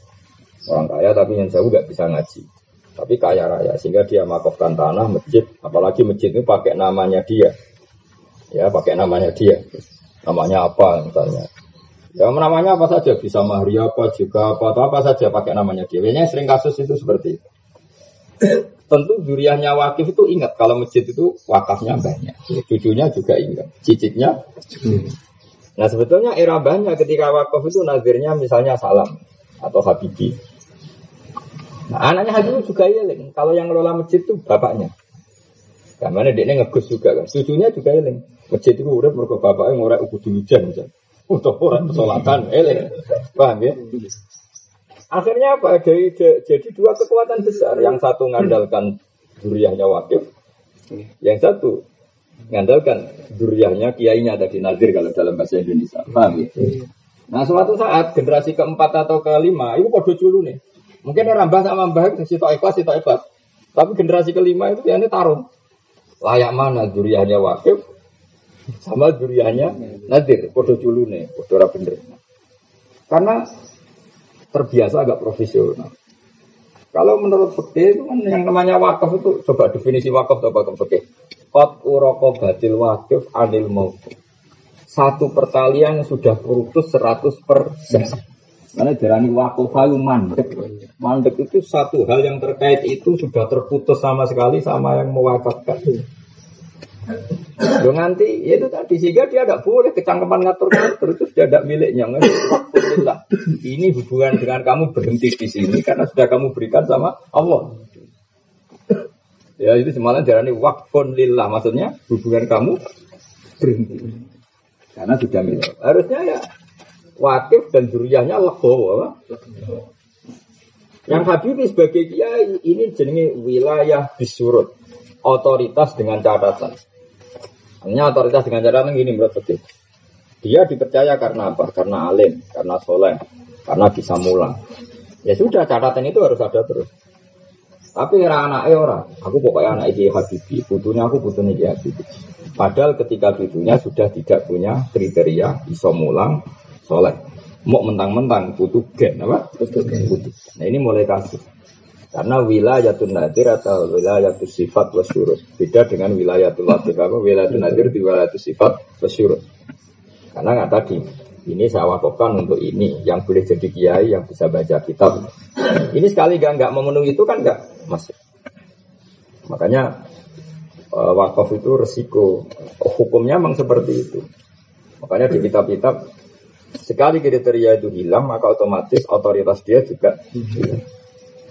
Orang kaya tapi yang jauh nggak bisa ngaji tapi kaya raya sehingga dia makofkan tanah masjid apalagi masjid itu pakai namanya dia. Ya pakai namanya dia. Namanya apa misalnya. Ya namanya apa saja bisa mahri apa juga apa atau apa saja pakai namanya dia. Biasanya sering kasus itu seperti itu. Tentu duriannya wakif itu ingat kalau masjid itu wakafnya banyak. Cucunya juga ingat cicitnya nah sebetulnya era banyak ketika wakaf itu nazirnya misalnya salam atau habibi nah anaknya Habibie juga iling kalau yang ngelola masjid itu bapaknya karena dia ngegus juga kan cucunya juga iling Masjid itu urip mergo bapake ngorek kudu hujan. Untuk orang pesolatan, eling. Paham ya? Akhirnya apa? Jadi, jadi dua kekuatan besar. Yang satu mengandalkan duriahnya wakif. Yang satu mengandalkan duriahnya kiainya tadi nazir kalau dalam bahasa Indonesia. Paham ya? Nah suatu saat generasi keempat atau kelima itu kode culu nih. Mungkin orang mbah sama mbah itu sitok ikhlas, sitok ikhlas. Tapi generasi kelima itu ya ini tarung. Layak mana duriahnya wakif, sama duriannya nadir, podo culune, podo bener. Karena terbiasa agak profesional. Kalau menurut fikih itu kan yang namanya wakaf itu coba definisi wakaf coba ke fikih. Qat uroko batil wakif anil maut. Satu pertalian sudah putus 100 persen. Karena darani wakaf itu mandek. Mandek itu satu hal yang terkait itu sudah terputus sama sekali sama yang mewakafkan. Lo nanti ya itu tadi sehingga dia tidak boleh kecangkepan ngatur ngatur itu sudah tidak miliknya. Ini hubungan dengan kamu berhenti di sini karena sudah kamu berikan sama Allah. Ya itu semalam jarani wakfun lillah maksudnya hubungan kamu berhenti karena sudah milik. Harusnya ya wakif dan duriahnya legowo. Yang Habibie sebagai kiai ini jenenge wilayah disurut otoritas dengan catatan. Hanya otoritas dengan catatan gini menurut Fikih. Dia dipercaya karena apa? Karena alim, karena soleh, karena bisa mulang. Ya sudah catatan itu harus ada terus. Tapi era anak orang, aku pokoknya anak ini Habibi, butuhnya aku butuhnya dia Habibi. Padahal ketika butuhnya sudah tidak punya kriteria bisa mulang, soleh. Mau mentang-mentang butuh gen apa? Butuh. Nah ini mulai kasus. Karena wilayatul nadir atau wilayatul sifat wasyurut. Beda dengan wilayatul latif. Apa wilayatul nadir di wilayatul sifat wasyurut. Karena nggak tadi, ini saya wakafkan untuk ini yang boleh jadi kiai yang bisa baca kitab. Ini sekali gak nggak memenuhi itu kan nggak masuk. Makanya uh, wakaf itu resiko. Hukumnya memang seperti itu. Makanya di kitab-kitab sekali kriteria itu hilang maka otomatis otoritas dia juga.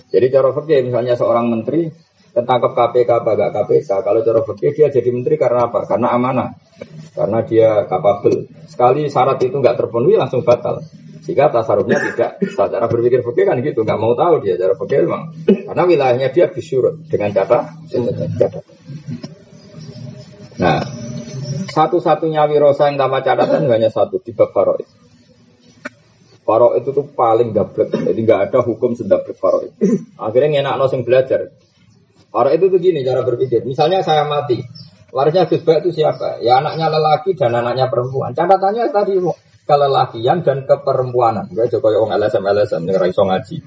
Jadi cara fikih misalnya seorang menteri ketangkap KPK apa gak KPK. Kalau cara fikih dia jadi menteri karena apa? Karena amanah. Karena dia kapabel. Sekali syarat itu nggak terpenuhi langsung batal. Jika tasarufnya tidak cara berpikir fikih kan gitu, nggak mau tahu dia cara fikih memang. Karena wilayahnya dia disurut dengan kata Nah, satu-satunya wirosa yang tanpa catatan hanya satu di bab Faro itu tuh paling gablek, jadi nggak ada hukum sedablek faro itu. Akhirnya enak nosing belajar. Faro itu tuh gini cara berpikir. Misalnya saya mati, warisnya Gus itu siapa? Ya anaknya lelaki dan anaknya perempuan. Catatannya tadi kelelakian dan keperempuanan. Gak coba yang LSM LSM yang iso ngaji.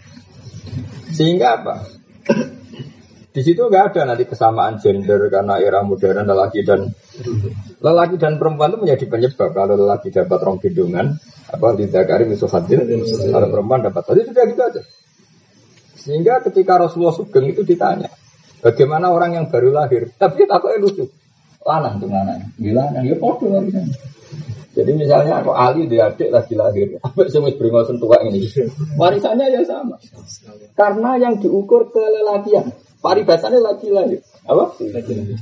Sehingga apa? Di situ nggak ada nanti kesamaan gender karena era modern lelaki dan lelaki dan perempuan itu menjadi penyebab kalau lelaki dapat rong gendongan apa di Dakari musuh hadir kalau perempuan dapat tadi sudah gitu aja Sehingga ketika Rasulullah Sugeng itu ditanya, bagaimana orang yang baru lahir? Tapi takutnya lucu. Lanang tuh lanang. Gila, lanang. Ya podo warisan. Jadi misalnya aku Ali dia adik lagi lahir, apa sih wis beringo tua ini? Warisannya ya sama. Karena yang diukur kelelakian, paribasannya lagi lahir. Apa?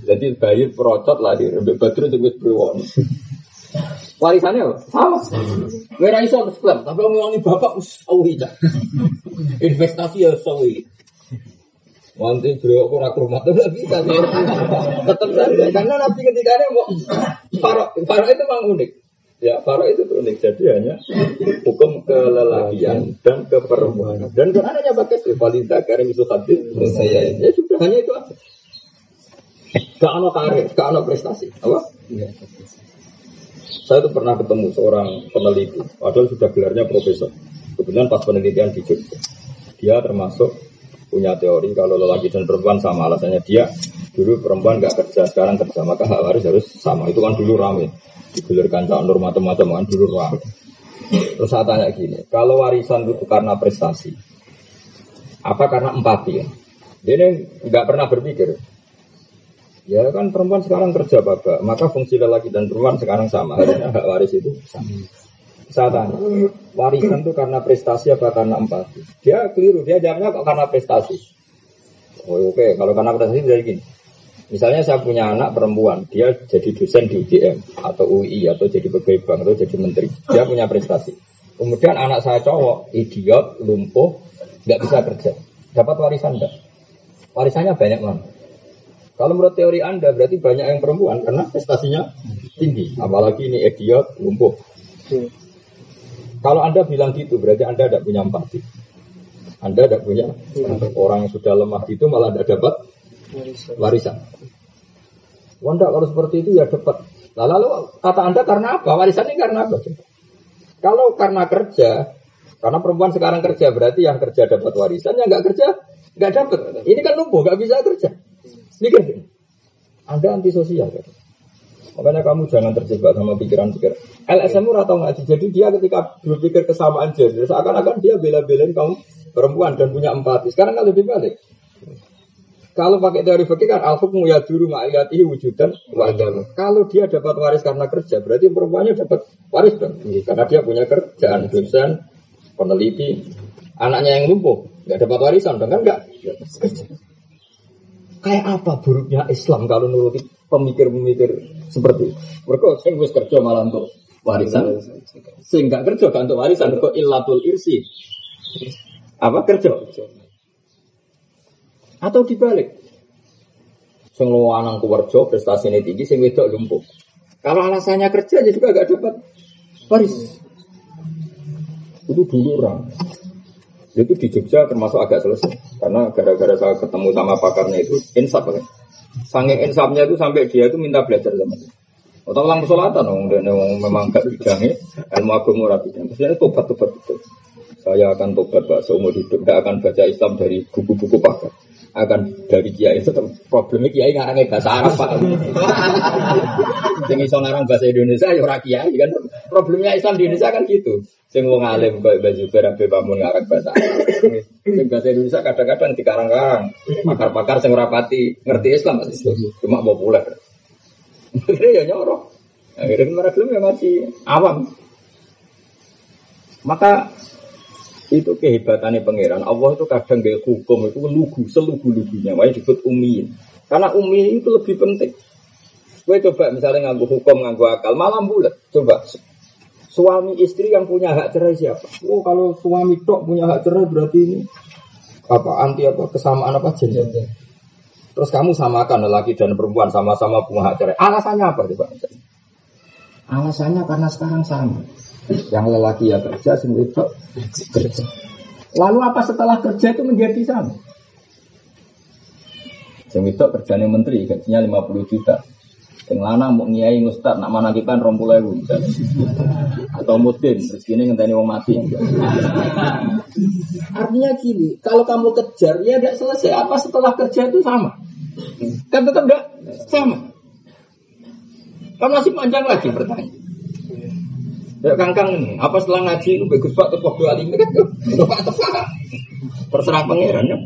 Jadi bayi perocot lahir, Mbak Badru itu wis beringo. Warisannya apa? Sama. Merah iso Islam, tapi ngomongin bapak us sawi Investasi ya sawi. Nanti beliau aku rak rumah lagi bisa tetap saja karena nabi ketika ini mau paro paro itu memang unik ya paro itu unik jadi hanya hukum kelelakian dan keperempuanan dan Quran hanya pakai valida karena itu hadis saya ya sudah hanya itu aja gak ada karir gak ada prestasi apa iya. Saya itu pernah ketemu seorang peneliti, padahal sudah gelarnya profesor. Kebetulan pas penelitian di Jogja. Dia termasuk punya teori kalau lelaki dan perempuan sama alasannya dia dulu perempuan nggak kerja sekarang kerja maka hak waris harus sama itu kan dulu rame digulirkan cak nur macam-macam kan dulu rame terus saya tanya gini kalau warisan itu karena prestasi apa karena empati ya ini nggak pernah berpikir Ya kan perempuan sekarang kerja bapak, maka fungsi lelaki dan perempuan sekarang sama. Harusnya hak waris itu. Tanya, warisan itu karena prestasi apa karena empati? Dia keliru, dia jawabnya kok karena prestasi. Oh, Oke, kalau karena prestasi dari gini. Misalnya saya punya anak perempuan, dia jadi dosen di UGM atau UI atau jadi pegawai bank atau jadi menteri. Dia punya prestasi. Kemudian anak saya cowok, idiot, lumpuh, nggak bisa kerja. Dapat warisan enggak? Warisannya banyak mana? Kalau menurut teori Anda berarti banyak yang perempuan karena prestasinya tinggi. Apalagi ini idiot, lumpuh. Kalau Anda bilang gitu berarti Anda tidak punya empati. Anda tidak punya orang yang sudah lemah itu malah tidak dapat warisan. Wanda kalau seperti itu ya dapat. Nah, lalu kata Anda karena apa? Warisan ini karena apa? Kalau karena kerja, karena perempuan sekarang kerja berarti yang kerja dapat warisan, yang nggak kerja nggak dapat. Ini kan lumpuh, nggak bisa kerja. Mikir sih. Anda antisosial kan? Makanya kamu jangan terjebak sama pikiran-pikiran. LSM atau ngaji. Jadi dia ketika berpikir kesamaan gender, seakan-akan dia bela-belain kamu perempuan dan punya empati. Sekarang kan lebih balik. Kalau pakai teori fikih kan al-hukmu ya dulu ma'iyatihi wujudan wajar. Kalau dia dapat waris karena kerja, berarti perempuannya dapat waris dong. Karena dia punya kerjaan, dosen, peneliti. Anaknya yang lumpuh, nggak dapat warisan dong kan nggak? Kayak apa buruknya Islam kalau nuruti pemikir-pemikir seperti itu? Mereka sing wis kerja malah untuk warisan. Sing gak kerja kan untuk warisan kok illatul irsi. Apa kerja? Atau dibalik. Sing lanang kuwerjo prestasinya tinggi, sing wedok lumpuh. Kalau alasannya kerja ya juga gak dapat waris. Itu dulu orang. Itu di Jogja termasuk agak selesai. Karena gara-gara saya ketemu sama pakarnya itu insaf kan. Sange insafnya itu sampai dia itu minta belajar sama saya. Atau kesolatan dong, dan memang gak bidangnya, ilmu murah bidang. Terus tobat-tobat itu. Saya akan tobat pak seumur hidup, tidak akan baca Islam dari buku-buku pakar akan dari kiai itu problemnya kiai ngarangnya bahasa Arab pak. Yang iso ngarang bahasa Indonesia ya orang kiai kan. Problemnya Islam di Indonesia kan gitu. Sing wong alim baju berabe bangun ngarang bahasa Arab. Sing bahasa Indonesia kadang-kadang dikarang-karang. Pakar-pakar sing rapati ngerti Islam cuma populer. Akhirnya ya nyorok. Akhirnya mereka belum ya masih awam. Maka itu kehebatannya pangeran. Allah itu kadang gak hukum itu lugu, selugu-lugunya. Makanya disebut umiin. Karena umiin itu lebih penting. Gue coba misalnya nganggu hukum, nganggu akal, malam bulat. Coba suami istri yang punya hak cerai siapa? Oh kalau suami tok punya hak cerai berarti ini apa anti apa kesamaan apa jenis Terus kamu samakan lelaki dan perempuan sama-sama punya hak cerai. Alasannya apa coba? Alasannya karena sekarang sama. Yang lelaki ya kerja, sing wedok kerja. Lalu apa setelah kerja itu menjadi sama? Sing wedok kerjanya menteri, gajinya 50 juta. Sing lanang mau ngiai ngustad nak mana kita rompul ewu atau mudin rezeki ngenteni wong mati. Artinya gini, kalau kamu kejar ya tidak selesai. Apa setelah kerja itu sama? Kan tetap tidak sama. Kan masih panjang lagi pertanyaan. Ya kangkang ini, apa setelah ngaji itu bagus pak terus dua alim kan? Pak terserah, terserah pangeran ya.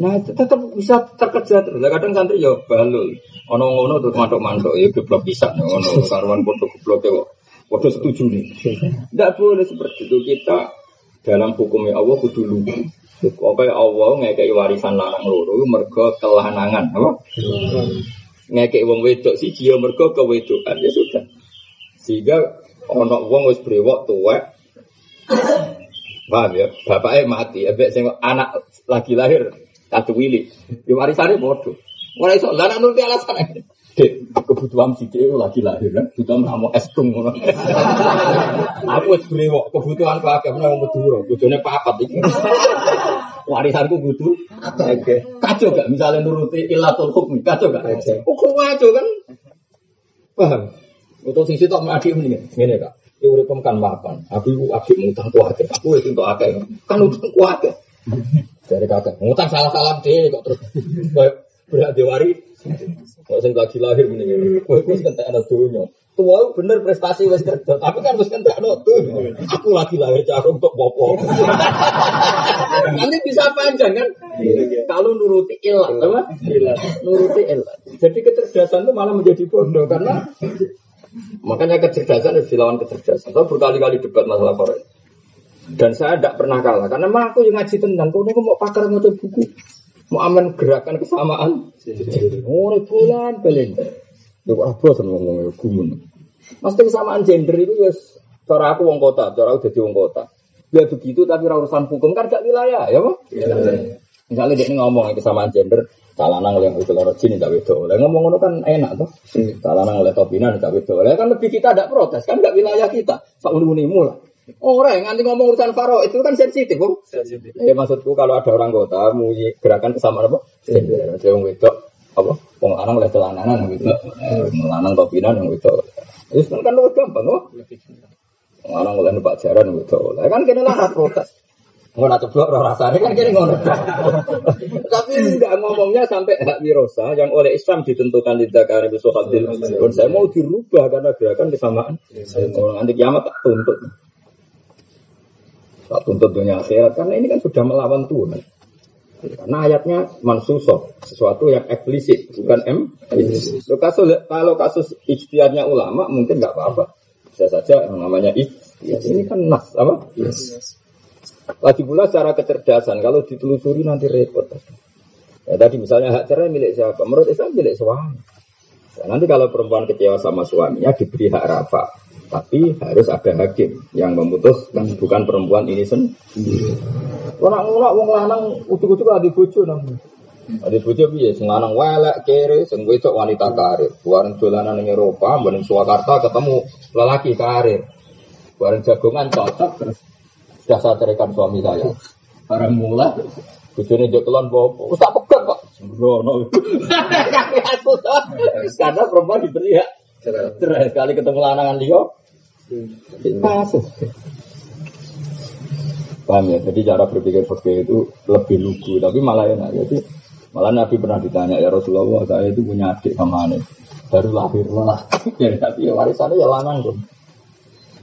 Nah tetap bisa terkerja terus. Kadang santri ya balul. Ono ngono tuh mantuk-mantuk ya geblok bisa ono karuan foto geblok ya. Waduh setuju nih. Tidak boleh seperti itu kita dalam hukumnya Allah kudu lugu. Pokoknya Allah ngekei warisan larang loro mergo kelanangan apa? Ngekei wong wedok sih dia mergo kewedokan ya sudah. Sehingga ono wong wis brewok tuwek. Paham ya? Bapaknya mati, ebek sing anak lagi lahir katu wili. Di warisane bodoh. Ora iso lah nuruti alasan. Dek, kebutuhan si dia lagi lahir kan, kita mau es krim ngono. Aku wis brewok, kebutuhan ku akeh menawa Madura, bojone papat iki. Warisanku butuh Oke. Kacau gak misalnya nuruti ilatul hukmi, kacau gak? Hukum kacau kan? Paham? Untuk sing sitok adik ini, ngene kak. Ya udah kan mapan. Aku iku adik ngutang kuat. Aku itu untuk akeh. Kan utang kuat. Dari kakak, ngutang salah-salah deh kok terus berat diwari. Kok sing lagi lahir mending Kowe wis kentek ana donya. Tua bener prestasi wis kerja, tapi kan wis kentek ana donya. Aku lagi lahir cakep untuk popo. Nanti bisa panjang kan? Kalau nuruti ilat, apa? Nuruti ilat. Jadi kecerdasan itu malah menjadi bodoh karena makanya kecerdasan harus dilawan kecerdasan. Saya berkali-kali debat masalah Korea. Dan saya tidak pernah kalah karena mah aku yang ngaji tentang kau mau pakar mau buku mau aman gerakan kesamaan. Oh, bulan belen. Yo ora bosan ngomong gumun. Mesti kesamaan gender itu ya cara aku wong kota, cara aku jadi wong kota. Ya begitu tapi urusan hukum kan gak wilayah, ya Pak? Misalnya dia ini ngomong kesamaan gender, Salanang oleh itu loro jin tidak wedo. Oleh ngomong ngono kan enak tuh. Salanang oleh topinan tidak wedo. Oleh kan lebih kita tidak protes kan gak wilayah kita. Sak uni-unimu lah. Orang nganti ngomong urusan faro itu kan sensitif, kok. Sensitif. Ya maksudku kalau ada orang kota mau gerakan kesamaan apa? Saya wong wedok apa? Wong lanang oleh celananan gitu. Wong lanang topinan yang wedok. Itu kan kan gampang, kok. Wong lanang oleh numpak jaran wedok. Kan kene lah protes. Ngono ceblok ora rasane kan kene ngono. Tapi enggak ngomongnya sampai hak wirosa yang oleh Islam ditentukan di Dakar itu hadil. Saya mau dirubah karena gerakan kesamaan. Orang nanti kiamat tak tuntut. Tak tuntut dunia akhirat karena ini kan sudah melawan Tuhan. Karena ayatnya mansusoh, sesuatu yang eksplisit, bukan M. Kalau kasus, kalau kasus ijtihadnya ulama mungkin nggak apa-apa. Bisa saja yang namanya ijtihad. Ini kan nas, apa? Yes. Lagi pula secara kecerdasan, kalau ditelusuri nanti repot. Ya, tadi misalnya hak cerai milik siapa? Menurut Islam milik suami. Ya, nanti kalau perempuan kecewa sama suaminya diberi hak rafa. Tapi harus ada hakim yang memutuskan bukan perempuan ini sendiri. Orang orang wong lanang utuk-utuk adi bojo nang. Adi bojo piye sing lanang welek kere, sing wedok wanita karir. Bareng dolanan ning Eropa, bareng Surakarta ketemu lelaki karir. Bareng jagongan cocok sudah saya cerikan suami saya. Bareng mulai Bujurnya jokelon bopo, usah pegang kok. Sembrono. Karena perempuan diberi hak Cerai sekali ketemu lanangan dia. Kasus. Paham ya? Jadi cara berpikir fakir itu lebih lugu, tapi malah enak. Jadi malah Nabi pernah ditanya ya Rasulullah, saya itu punya adik sama aneh, baru lahir malah. ya, tapi ya warisannya ya lanang tuh.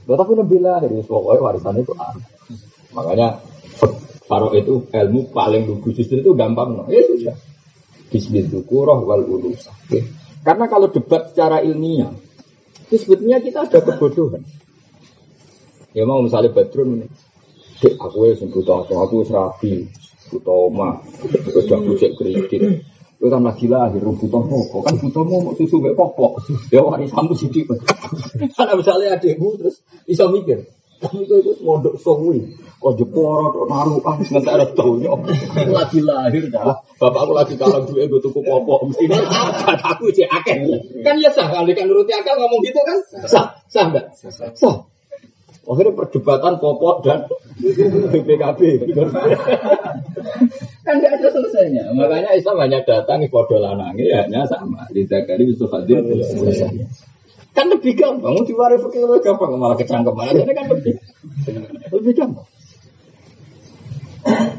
Ya, tapi lebih lahir, ya, pokoknya warisannya itu aneh. Makanya Faro itu ilmu paling lugu justru itu gampang. No. Ya sudah. Bismillahirrahmanirrahim wal ulus. Karena kalau debat secara ilmiah, itu sebetulnya kita ada kebodohan. Ya mau misalnya Badrun ini, Dek, aku ya buta aku, aku serabi, buta oma, udah bujek kredit. Itu kan lagi lahir, buta pokok, kan buta mau susu gak popok. Ya wani sambu sidik. Karena misalnya adekmu terus bisa mikir, tapi itu itu mondok sowi. Kok jeporo, kok naruh, ah, ada taunya. Lagi lahir dah. Bapak aku lagi kalah duit, gue tuku popok. Mesti ini, aku cek akeh. Kan ya sah, kalau kan nuruti akal ngomong gitu kan? Sah, sah enggak? Sah. Akhirnya perdebatan popok dan BPKB. kan nggak ada selesainya. Makanya Islam hanya datang di podo lanangi, hanya sama. Lidah kali Yusuf Hadir. Kan lebih gampang, mau diwaris pakai lebih gampang, malah kecangkeman. Jadi kan lebih, lebih gampang.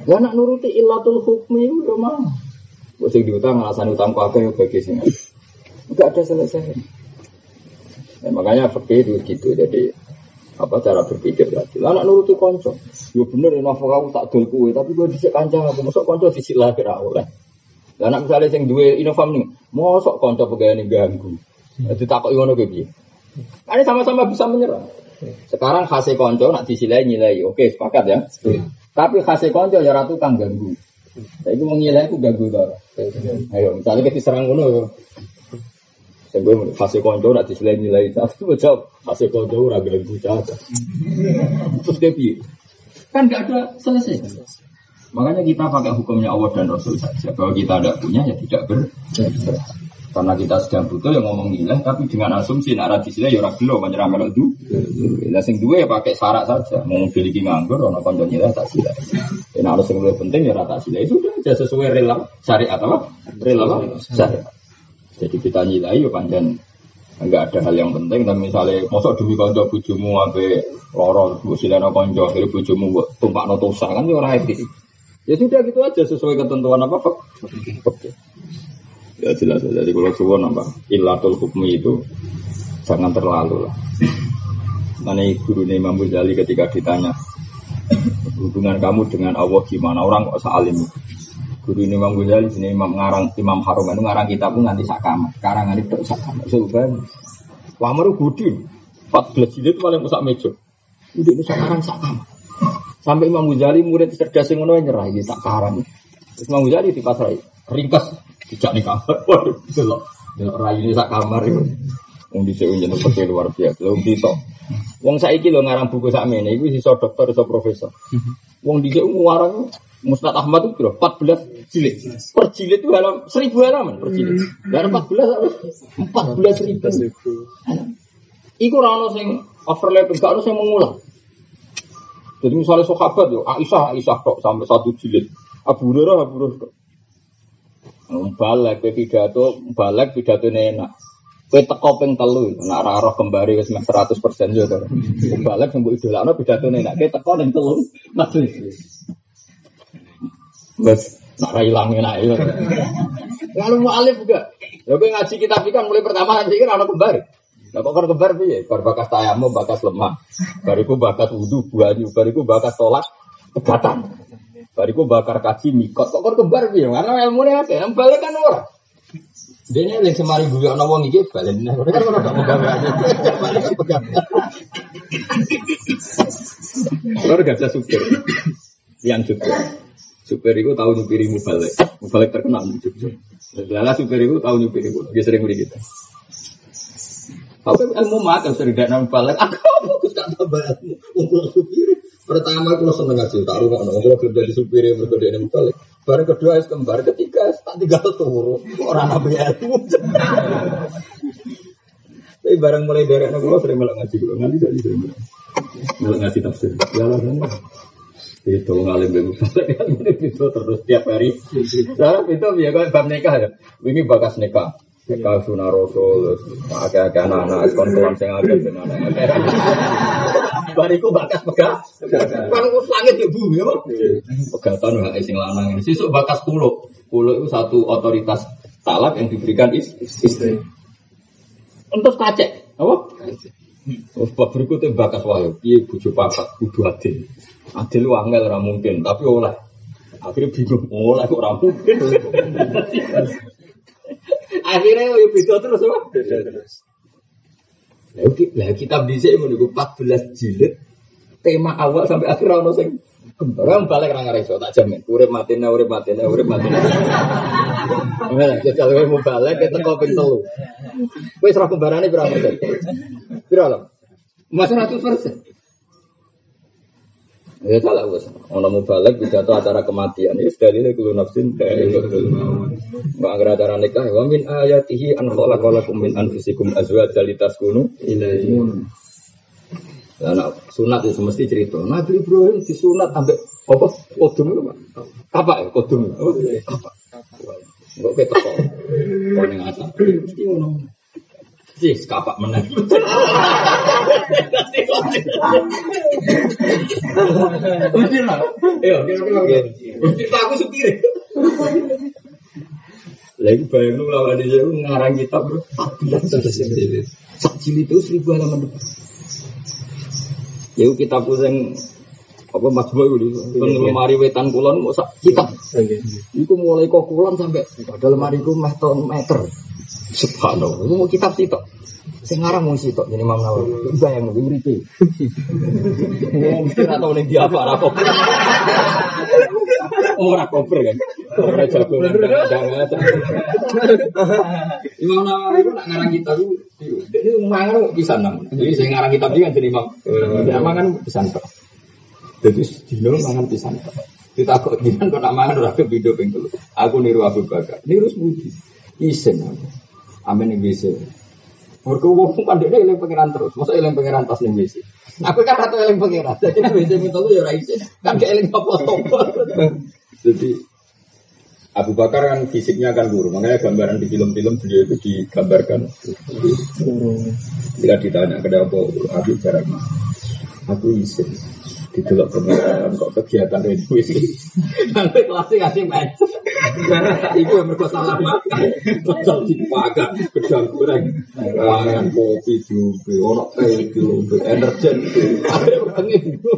Ya nak nuruti illatul hukmi itu udah mah. Gue sing diutang alasan utang pakai ya bagi sini. Enggak ada selesai. Ya, makanya fakir itu gitu. Jadi apa cara berpikir tadi. Lah anak nuruti konco. Yo bener ya nafsu aku tak dol kue, tapi gue dhisik kanca aku mosok konco dhisik lah kira oleh. Lah anak misalnya sing duwe inovam nih, mosok konco pegawai ganggu. Jadi takut ngono ge piye? Kan sama-sama bisa menyerang. Sekarang khase konco nak disilai nilai, oke sepakat ya. Tapi khase konco ya ratu kang ganggu. Saya itu mengilai aku ganggu tau. Ayo, misalnya kita serang ngono. Saya gue fase konco nak disilai nilai satu jawab fase konco ora ganggu caca. Terus kayak piye? Kan gak ada selesai. Makanya kita pakai hukumnya Allah dan Rasul saja. Kalau kita tidak punya ya tidak ber. Karena kita sedang butuh yang ngomong nilai, tapi dengan asumsi nak radis nilai ya ora gelo menyerah melok du. Lah sing duwe ya pakai syarat saja. Mau pilih nganggur ono kanca nilai tak sila. Nek harus yang lebih penting ya rata sila. Sudah aja sesuai rela syariat apa? Rela apa? Syariat. Jadi kita nilai ya panjang enggak ada hal yang penting dan misalnya mosok demi kanca bojomu ape loro mbok silana kanca akhire bojomu mbok tumpakno tosa kan ya ora etis. Ya sudah gitu aja sesuai ketentuan apa Pak? Ya jelas. Jadi kalau suwon apa ilatul hukmi itu jangan terlalu lah. Mana guru Imam Ghazali ketika ditanya hubungan kamu dengan Allah gimana? Orang kok salim. Guru Imam Ghazali sini Imam ngarang Imam Harum itu ngarang kitab pun nanti sakam karangan itu sakam sebenarnya Wamaru Budi 14 jilid paling usak mejo udah itu sakarang sakam sampai Imam Ghazali murid cerdas yang ngono nyerah iki tak karang Imam Ghazali di pasar ringkas tidak nih kamar delok delok rayu sak kamar itu Wong dhisik jeneng pete luar biasa. Wong dito. Wong saiki lho ngarang buku sakmene iku iso dokter iso profesor. Wong dhisik ngarang Mustad Ahmad itu berapa? 14 jilid. Per jilid itu dalam 1000 halaman per jilid. Dan 14 harus 14 ribu. Iku ora ono sing overlap, gak ono sing mengulang. Jadi misalnya sahabat yo, Aisyah, Aisyah kok sampai satu jilid. Abu Hurairah, Abu Hurairah kok. Balik, pidato, balik pidato enak. Kue teko ping telu, nak raro kembali wis meh 100 persen yo to. Balik sembuh idolakno pidato enak. Kue teko ning telu, majelis. Wes nak ra ilang enak yo. Lalu mualif juga. Ya kowe ngaji kitab iki kan mulai pertama ngaji kan ana kembali. Lah kok kon kembar piye? Bar bakas tayamu, bakas lemah. Bariku bakas wudu, banyu, bariku bakas tolak pegatan. Bariku bakar kaji mikot. Kok kembar piye? Karena ilmune akeh, balik kan ora. Dene lek semari gue ana wong iki balen. Kan ora gak. Balik. Ora gak bisa supir. Yang supir. Supir itu tahu nyupiri mubalik. Mubalik terkenal di. Lala supir itu tahu nyupiri. Dia sering beli kita. Tapi ilmu makan sering nampak balik. Aku fokus tak tambah ilmu. Supir. Pertama aku seneng ngaji. Tak rumah. Kalau kerja di supir yang berbeda ini balik. Baru kedua es kembar, ketiga es tak tinggal. Orang apa ya ilmu. Tapi barang mulai dari anak gue sering melak ngaji gue. Ngaji jadi sering melak. Ngaji tafsir. Ya lah kan. Itu ngalim bego kan itu terus tiap hari. Nah itu ya kan bab nikah ya. Ini bakas nikah. Nikah sunah rasul, agak-agak anak-anak, kon-kon sing agak dengan anak-anak. Bariku bakas pegang. Kan us langit ya bu, ya. Pegatan hak sing lanang. Sesuk bakas pulau. Pulau itu satu otoritas talak yang diberikan istri. Untuk kacek, apa? Terus bab berikutnya bakas wae. Piye bojo papat kudu adil. Adil wangel ora mungkin, tapi oleh. Akhirnya bingung, oleh kok ora mungkin. Akhirnya yo beda terus apa? Beda terus. Lah kitab dhisik menunggu 14 jilid. Tema awal sampai akhir ono sing kembarang balik ra ngareso tak jamin. Urip matine urip matine urip matine. Nah, jajal kowe mau balik kita kok ping 3. Kowe serah kembarane berapa persen? Pira lah? Mas 100 persen. Ya salah bos. Ono balik pidato acara kematian. Ya sudah ini kulo nafsin dari betul. Mbak agar acara nikah. Wa min ayatihi an khalaqalakum min anfusikum azwajan litaskunu ilaihi. Nah, sunat itu mesti cerita. Nabi Ibrahim disunat sampai apa? Kodum itu pak. Apa ya kodum? Apa? Enggak ketok kok. Kau ning asap. Mesti ngono. Sih, kapak menang. Mesti lah. Iya, kira-kira. Aku supir. Lagi bayang lu lawan dia ngarang kitab bro. 14 Sak jilid itu seribu halaman depan. Ya kita pusing apa Mas Boy itu kan lemari wetan kulon mau sak kitab. Iku mulai kok kulon sampai pada lemari ku meh meter. Subhanallah, itu mau kitab sih. Sing ngarang mung sitok jadi Imam Nawawi. Bayang nang uripe. Mesti ora tau ning dia apa ora kok. Ora koper kan. Ora jago. Imam Nawawi itu nak ngarang kitab itu ini mangan pisan nang. Jadi sing ngarang kitab iki kan jadi Imam. Ya mangan pisan tok. Jadi dino mangan pisan tok. Kita kok jinan kok nak mangan ora video ping telu. Aku niru Abu Bakar. Niru semudi. Isen aku. Amin ning bisa. Mereka wong kan dia eling pangeran terus, masa eling pangeran tas ning WC. Aku kan ratu eling pangeran, jadi WC minta lu ya ora. Kan dia eling apa apa. Jadi Abu Bakar kan fisiknya kan guru, makanya gambaran di film-film beliau itu digambarkan. Jika ditanya kenapa Abu Bakar, aku isin didelok kemudian kok kegiatan ini? Nanti kelasnya ngasih match itu yang mereka salah makan. Pecel dipakai gedang goreng. Mangan kopi juga ono teh juga energen ada orang itu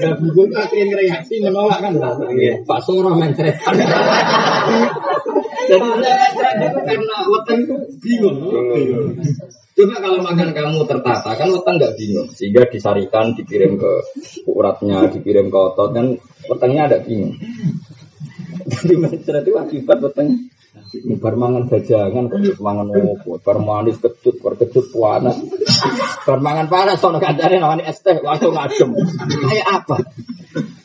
nah buku akhirnya reaksi menolak kan? Pak Soro mencretan jadi saya karena waktu itu bingung Coba kalau makan kamu tertata kan weteng nggak bingung, sehingga disarikan, dikirim ke uratnya, dikirim ke otot kan wetengnya ada bingung. Jadi macam itu akibat weteng bar mangan bajangan kok mangan opo, bar manis kecut, bar panas. Bar mangan panas sono kancane namanya es teh langsung adem. Kayak apa?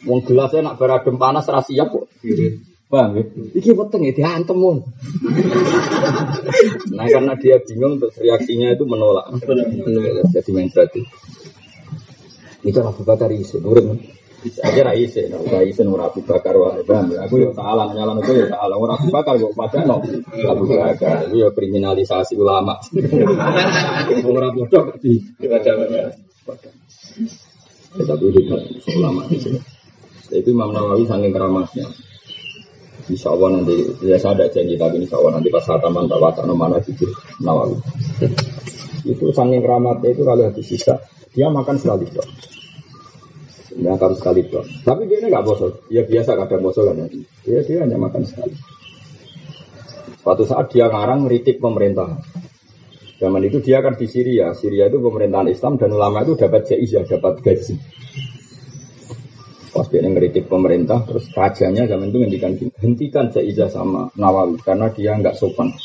Wong gelasnya nak bar adem panas ra siap kok. Paham ya? Iki weteng ya diantem mon. nah karena dia bingung terus reaksinya itu menolak. Jadi main berarti. Itu Abu Bakar isi, nurut Saya kira isi, nah udah isi nur Abu Bakar wah paham ya? Aku ya salah, nyala aku ya salah. Nur Abu Bakar kok pada no Abu Bakar itu ya kriminalisasi ulama. Orang bodoh di Tapi itu ulama di sini. Itu Imam Nawawi saking keramasnya. Insya Allah nanti ya saya ada janji tapi insya Allah nanti pas hataman tak wacana mana jujur Nawawi. Itu saking keramatnya itu kalau habis sisa dia makan sekali dok. Ya harus sekali dok. Tapi dia ini nggak bosok. Ya biasa kadang bosok kan ya. Ya dia hanya makan sekali. Suatu saat dia ngarang ngeritik pemerintah. Zaman itu dia kan di Syria. Syria itu pemerintahan Islam dan ulama itu dapat jaizah, dapat gaji. Pas dia ngeritik pemerintah, terus rajanya zaman itu ngendikan hentikan Jaizah sama Nawawi karena dia nggak sopan.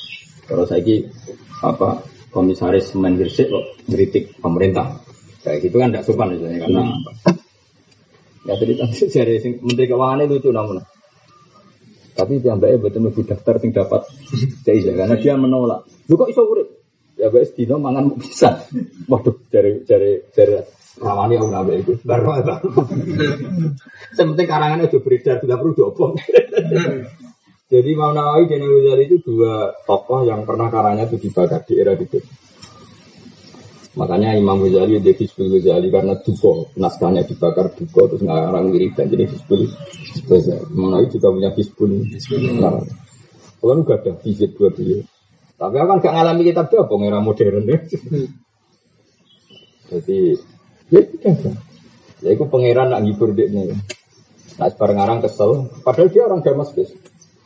Terus lagi apa komisaris Mendirsik kok ngeritik pemerintah. Kayak gitu kan nggak sopan misalnya karena apa? Ya cerita dari Menteri Keuangan lucu namun. Tapi dia mbaknya betul betul daftar sing dapat karena dia menolak. Lu kok iso urip? Ya baik dino mangan bisa. Waduh, cari cari cari Rawani aku nabe itu. Baru apa? Sementing karangannya udah beredar, tidak perlu diopong. Jadi Imam Nawawi dan Ghazali itu dua tokoh yang pernah karangnya itu dibakar di era itu. Makanya Imam Ghazali dia Hizbul Ghazali karena duko, naskahnya dibakar duko terus ngarang dan jadi Hizbul Ghazali. Imam Nawawi juga punya Hizbul Kalau nggak ada hizib dua beliau. Tapi aku kan gak ngalami kitab dia, era modern ya. Jadi Ya, ya, ya itu pangeran nak ngibur dia nih. Nah, sebarang orang kesel. Padahal dia orang Damaskus.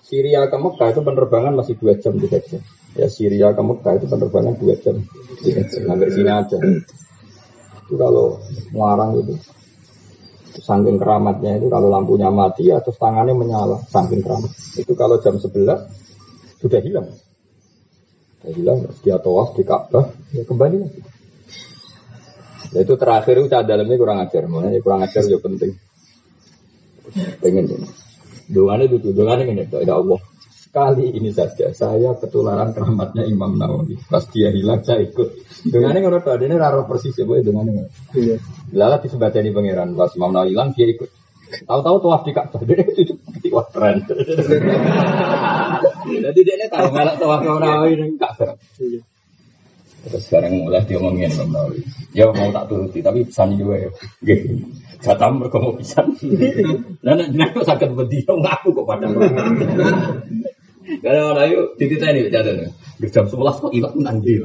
Syria ke Mekah itu penerbangan masih dua jam tiga jam. Ya Syria ke Mekah itu penerbangan dua jam tiga. Sampai sini aja. Itu kalau ngarang itu. Saking keramatnya itu kalau lampunya mati atau tangannya menyala. Saking keramat. Itu kalau jam sebelas sudah hilang. Sudah hilang. Dia tawaf di Ka'bah. Ya kembali lagi. Ya, itu terakhir itu dalamnya kurang ajar, makanya kurang ajar juga penting. Pengen ini. Doanya itu, doanya ini, ya Allah. Kali ini saja saya ketularan keramatnya Imam Nawawi. Pas dia hilang saya ikut. Dengan ini menurut ini raro persis ya, dengan ini. Iya. Lalu disebutkan pangeran. Pas Imam Nawawi hilang dia ikut. Tahu-tahu tuh di Ka'bah dia itu wah keren. Jadi dia ini tahu malah tuh Imam Nawawi ini Ka'bah. Terus sekarang mulai diomongin Imam Nawawi. Ya mau tak turuti, tapi pesan juga ya. Jatah mereka mau pisan. Nah, nah, kok sakit bedi, ngaku kok pada. Karena orang ayo ditita ini catatan. Jam sebelas kok hilang nanti.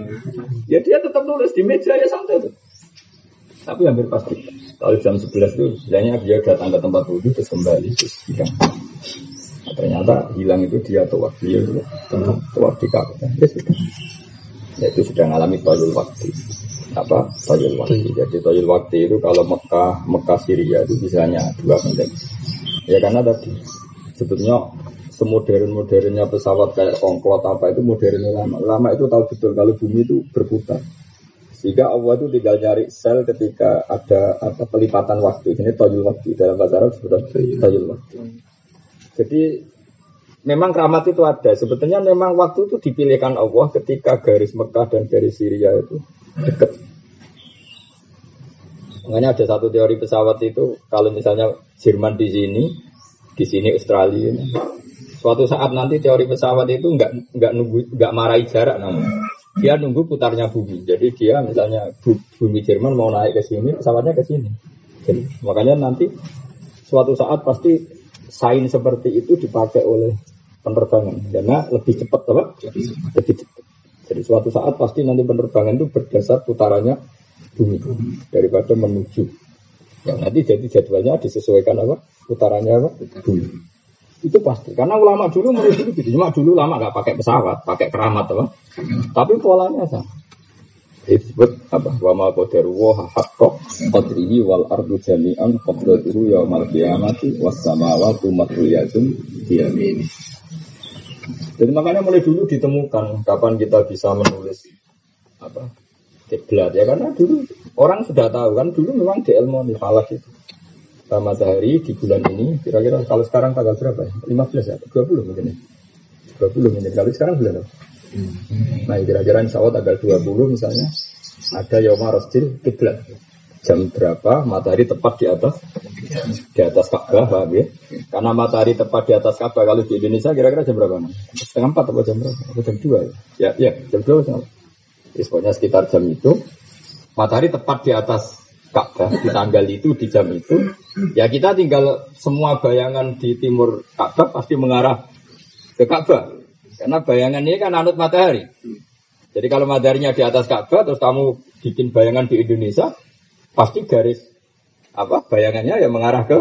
Ya dia tetap nulis di meja ya santai tuh. Tapi hampir pasti. Kalau jam 11 itu bilangnya dia datang ke tempat wudhu terus kembali terus hilang. Nah, ternyata hilang itu dia tua dia itu tua di Ka'bah. Ya sudah. Ya, itu sudah mengalami toyul waktu. Apa? Toyul waktu. Jadi toyul waktu itu kalau Mekah, Mekah Syria itu bisanya dua menit. Ya karena tadi sebetulnya semodern-modernnya pesawat kayak kongklot apa itu modern lama. Lama itu tahu betul kalau bumi itu berputar. Sehingga Allah itu tinggal nyari sel ketika ada apa pelipatan waktu. Ini toyul waktu dalam bahasa Arab sebutnya toyul waktu. Jadi memang keramat itu ada. Sebetulnya memang waktu itu dipilihkan Allah ketika garis Mekah dan garis Syria itu dekat. Makanya ada satu teori pesawat itu kalau misalnya Jerman di sini, di sini Australia, Suatu saat nanti teori pesawat itu nggak nggak nunggu nggak marahi jarak namanya. Dia nunggu putarnya bumi. Jadi dia misalnya bumi Jerman mau naik ke sini, pesawatnya ke sini. Jadi makanya nanti suatu saat pasti sain seperti itu dipakai oleh penerbangan karena lebih cepat apa? Lebih cepat. Jadi suatu saat pasti nanti penerbangan itu berdasar putarannya bumi daripada menuju. Ya, nanti jadi jadwalnya disesuaikan apa? Putarannya apa? Bumi. Itu pasti. Karena ulama dulu menurut itu gitu. Cuma dulu lama nggak pakai pesawat, pakai keramat apa. Tapi polanya sama. Disebut apa? Wa ma qadaru wa haqqa qadrihi wal ardu jami'an qadratuhu yaumal qiyamati was samawati matruyatun biyamini. Jadi makanya mulai dulu ditemukan kapan kita bisa menulis apa kiblat ya karena dulu orang sudah tahu kan dulu memang di ilmu falak itu matahari di bulan ini kira-kira kalau sekarang tanggal berapa ya? 15 ya? 20 mungkin ya? 20 mungkin. Kalau sekarang bulan apa? Nah kira-kira insya Allah tanggal 20 misalnya ada Yoma Rostil Kiblat. Jam berapa matahari tepat di atas di atas Ka'bah, paham ya? Karena matahari tepat di atas Ka'bah kalau di Indonesia kira-kira jam berapa? Setengah empat atau jam berapa? Atau jam dua ya? Ya, ya jam dua. Ya, pokoknya sekitar jam itu matahari tepat di atas Ka'bah di tanggal itu di jam itu ya kita tinggal semua bayangan di timur Ka'bah pasti mengarah ke Ka'bah karena bayangan ini kan anut matahari jadi kalau mataharinya di atas Ka'bah terus kamu bikin bayangan di Indonesia pasti garis apa bayangannya ya mengarah ke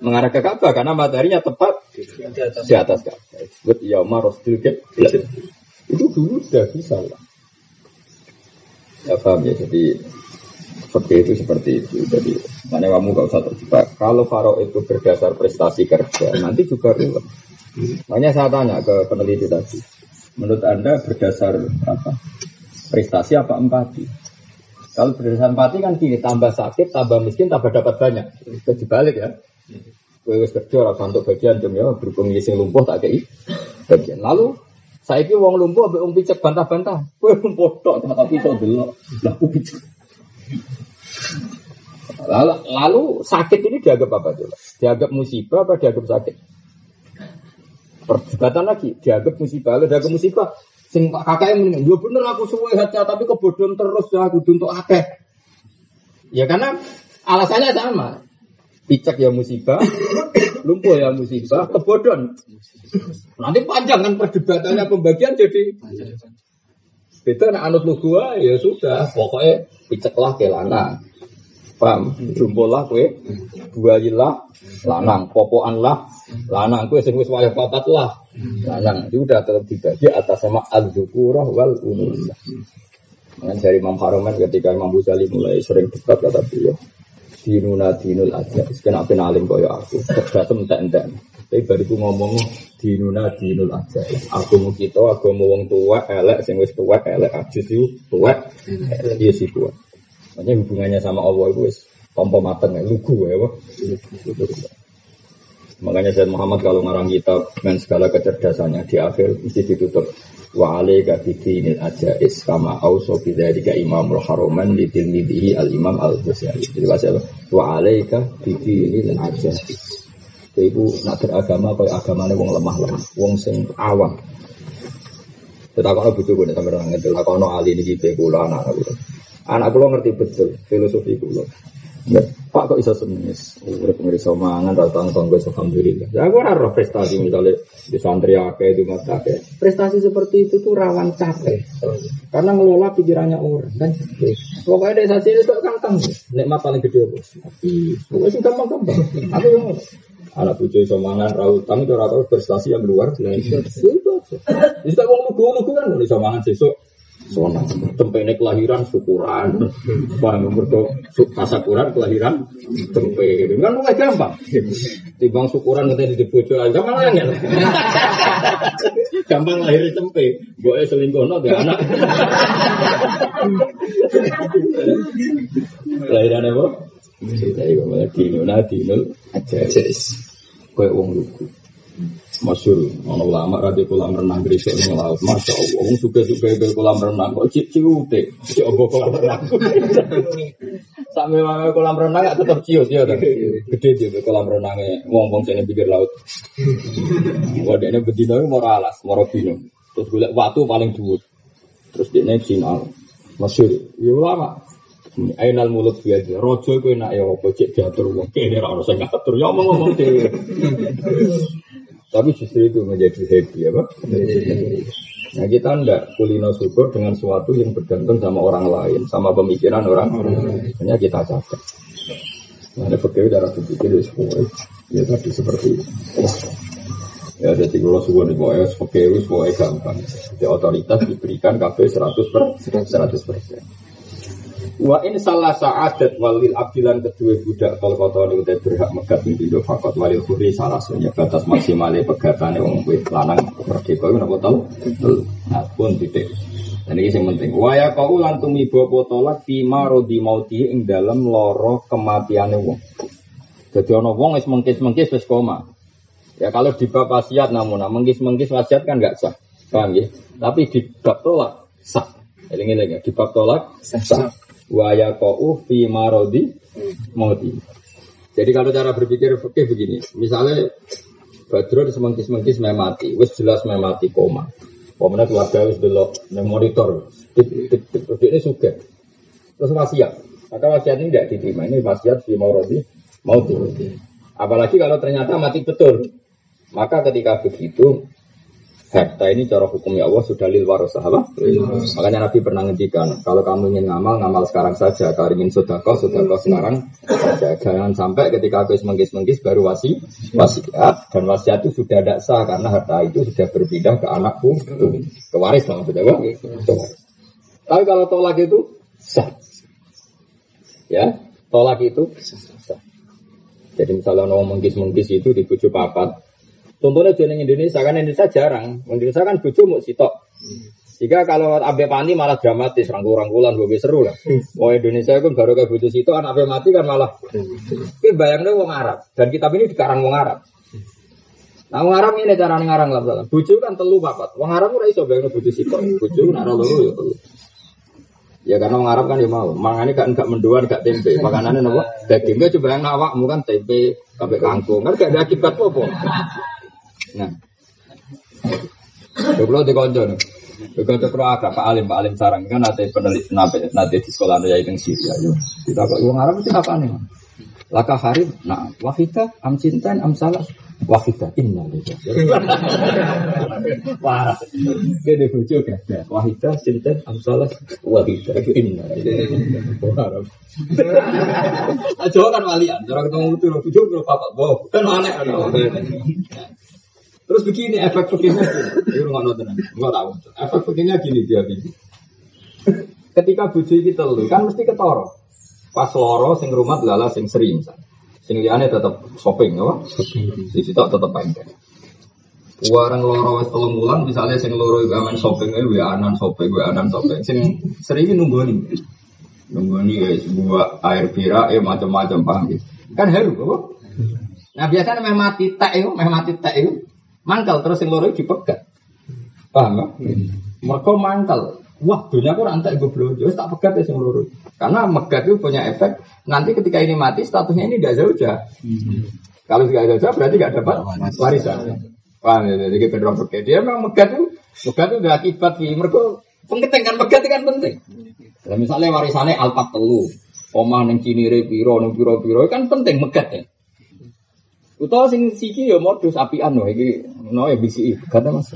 mengarah ke Ka'bah karena mataharinya tepat di atas Ka'bah disebut itu dulu sudah bisa lah ya paham ya jadi seperti itu seperti itu. Jadi mana kamu gak usah terjebak. Kalau Faro itu berdasar prestasi kerja, nanti juga ruwet. Makanya saya tanya ke peneliti tadi, menurut anda berdasar apa? Prestasi apa empati? Kalau berdasar empati kan gini, tambah sakit, tambah miskin, tambah dapat banyak. Itu dibalik ya. Gue wis kerja rasa untuk bagian jam ya berhubung ngisi lumpuh tak kei bagian. Lalu saya ini uang lumpuh, ambil uang picek bantah-bantah. Gue lumpuh tok, tapi kok dulu, lah picek. Lalu, lalu sakit ini dianggap apa coba? Dianggap musibah apa dianggap sakit? Perdebatan lagi, dianggap musibah, lalu dianggap musibah. Sing pak kakak yang mending, ya bener aku suwe hati tapi kebodohan terus ya aku untuk akeh. Ya karena alasannya sama. Picek ya musibah, lumpuh ya musibah, kebodohan. Nanti panjang kan perdebatannya pembagian jadi Beda nak anut lu gua ya sudah, pokoknya piceklah ke lanang. Paham? Jumpolah kue, buayilah, lanang, popoan lah, lanang kue sing wis wayah papat lah. Lanang itu udah tetap atas sama al-dzukurah wal unusah. Dengan dari Imam Haromen ketika Imam Ghazali mulai sering dekat kata beliau, dinuna dinul aja, sekarang apa alim kaya aku, terdatem entek-entek. Tapi baru ngomong dinuna dinul aja. Aku mau kita, aku mau wong tua, elek, sing wis tua, elek, ajus itu tua, dia sih tua. Makanya hubungannya sama Allah itu wis tompo mateng ya, lugu ya. Makanya Sayyid Muhammad kalau ngarang kitab dengan segala kecerdasannya di akhir mesti ditutup wa alaika bidinil ajais kama auso bidzalika imamul haroman li tilmidihi al imam al ghazali jadi bahasa wa alaika bidinil ajais Ibu nak beragama kaya agamanya wong lemah lemah, wong sing awam. Kalau butuh gue sampai orang itu, kalau no ahli ini kita kula anak aku. Anak kula ngerti betul filosofi kula. Pak kok iso semis? Urip ngriso mangan ra tang tanggo alhamdulillah. Ya aku ora roh prestasi misalnya di santri akeh di mata akeh. Prestasi seperti itu tuh rawan capek. Karena ngelola pikirannya orang kan. Pokoknya desa sini itu kantang. Nikmat paling gede bos. Pokoknya sih gampang-gampang. Aku yang anak bucu iso mangan ra utang itu ora prestasi yang luar biasa. Itu aja. Bisa wong lugu-lugu kan iso mangan sesuk Sona, tempe ini kelahiran syukuran, bang mereka tasakuran kelahiran tempe, kan mulai gampang. Timbang syukuran nanti di bojo aja malah angel. Gampang lahir tempe, boe selingkuh no gak anak. Lahiran apa? Malah dino, nah dino aja, kayak wong lugu. Masyur, ono ulama radi kolam renang gresik ning laut. Masya Allah, wong suka-suka ke kolam renang kok cip ciute. Cip obo kolam renang. Sampai wae kolam renang gak tetep ciut ya ta. Gede dia kolam renangnya wong-wong sing pinggir laut. Wadene bedino mau alas, mau bino. Terus golek watu paling dhuwur. Terus dia naik sinal. Masyur, ya ulama. Ainal mulut biasa, rojo kowe nak ya apa cek diatur wong kene ora ono sing ngatur. Ya ngomong dhewe. Tapi justru itu menjadi happy ya Pak. Nah kita tidak kulino syukur dengan sesuatu yang bergantung sama orang lain, sama pemikiran orang lain. Hanya kita catat. Nah, ada fakir darah berpikir ya semua. Ya tadi seperti itu. Ya jadi kalau subuh nih pokoknya fakir pokoknya gampang. Jadi otoritas diberikan KB 100 per 100 persen. Wa in salah sa'adat walil abdilan kedua budak kol koto ini udah berhak megat pintu fakot walil kuri salah sunya batas maksimalnya pegatane wong wit lanang merdeka itu napa tau? Nah pun titik. Dan ini yang penting. Waya kau lantumi bawa tolak fima rodi mauti ing dalam loro kematiannya wong. Jadi ono wong es mengkis mengkis wis koma. Ya kalau di bab wasiat namun nah, mengkis mengkis wasiat kan nggak sah, paham ya? Tapi di bab tolak sah. Eling-eling ya, di bab tolak sah waya kau fi marodi mati. Jadi kalau cara berpikir oke begini, misalnya Badrun semengkis-mengkis memati, wis jelas memati koma. Pemenang keluarga wis belok monitor, tip tip ini suka. Terus wasiat, maka wasiat ini tidak diterima. Ini wasiat fi marodi mati. Apalagi kalau ternyata mati betul, maka ketika begitu harta ini cara hukumnya Allah sudah lil warasah apa? Makanya Nabi pernah ngendikan, kalau kamu ingin ngamal, ngamal sekarang saja. Kalau ingin sodako, sodako sekarang saja. Jangan sampai ketika aku menggis-menggis baru wasi, wasiat dan wasiat itu sudah tidak sah karena harta itu sudah berpindah ke anakku, ke waris maksudnya, apa? Tapi kalau tolak itu sah, ya tolak itu sah. Jadi misalnya mau menggis-menggis itu di bujuk papat, Contohnya di Indonesia kan Indonesia jarang. Indonesia kan bojo mau sitok. Jika kalau abe pani malah dramatis, rangkul-rangkulan, gue seru lah. Oh Indonesia kan baru kayak butuh situ, anak abe mati kan malah. Tapi bayangnya wong Arab dan kitab ini dikarang wong Arab. Nah wong Arab ini cara ngarang lah, salah. Bucu kan telu papat. Wong Arab ora iso bayangnya butuh situ. Bucu nara loro ya telu. Ya karena wong Arab kan ya mau, mangane gak enggak mendoan, gak tempe. Makanannya nopo? Dagingnya coba yang awakmu kan tempe, sampai kangkung. Kan gak ada akibat apa-apa. Nah. Kalau di konco nih. Begitu pro agak Pak Alim, Pak Alim sarang kan nanti peneliti nanti nanti di sekolah ada yang Syria. Kita kok uang Arab itu apa nih? Laka Harib, nah wahida, am cintan, am salah, wahida, inna Parah. Dia di bujuk ya. Wahida, cintan, am salah, wahida, inna Arab. Jawa kan walian, orang ketemu itu bujuk wow, kan aneh kan. Terus begini efek begini, ini rumah nonton, nggak tahu. Efek begini gini dia gini. Ketika buji kita lu kan mesti ketoro. Pas loro sing rumah lala sing sering Sing liane tetap shopping, apa? Di situ tetap pendek. Warang loro wes telung bulan, misalnya sing loro juga main shopping, eh, gue anan shopping, gue anan shopping. Sing sering nunggu nih, nunggu nih ya sebuah air pira, eh macam-macam paham gitu. Kan haru, apa? Nah biasanya memang mati tak itu, memang mati tak itu mangkal terus yang loro dipegat. Paham ya? Hmm. Mereka mangkal. Wah, dunia aku rantai gue belum jauh tak pegat ya sing loro. Karena megat itu punya efek nanti ketika ini mati statusnya ini tidak jauh Hmm. Kalau tidak jauh berarti tidak dapat warisan. Paham ya? Jadi kita dorong pegat. Dia memang megat itu megat itu udah akibat sih. Mereka penting kan megat itu kan penting. Nah, misalnya warisannya alpat telu. omah ning cinire piro ning piro-piro kan penting megat ya. Utawa sing siki ya modus apian wae iki no ya bisi kata Mas.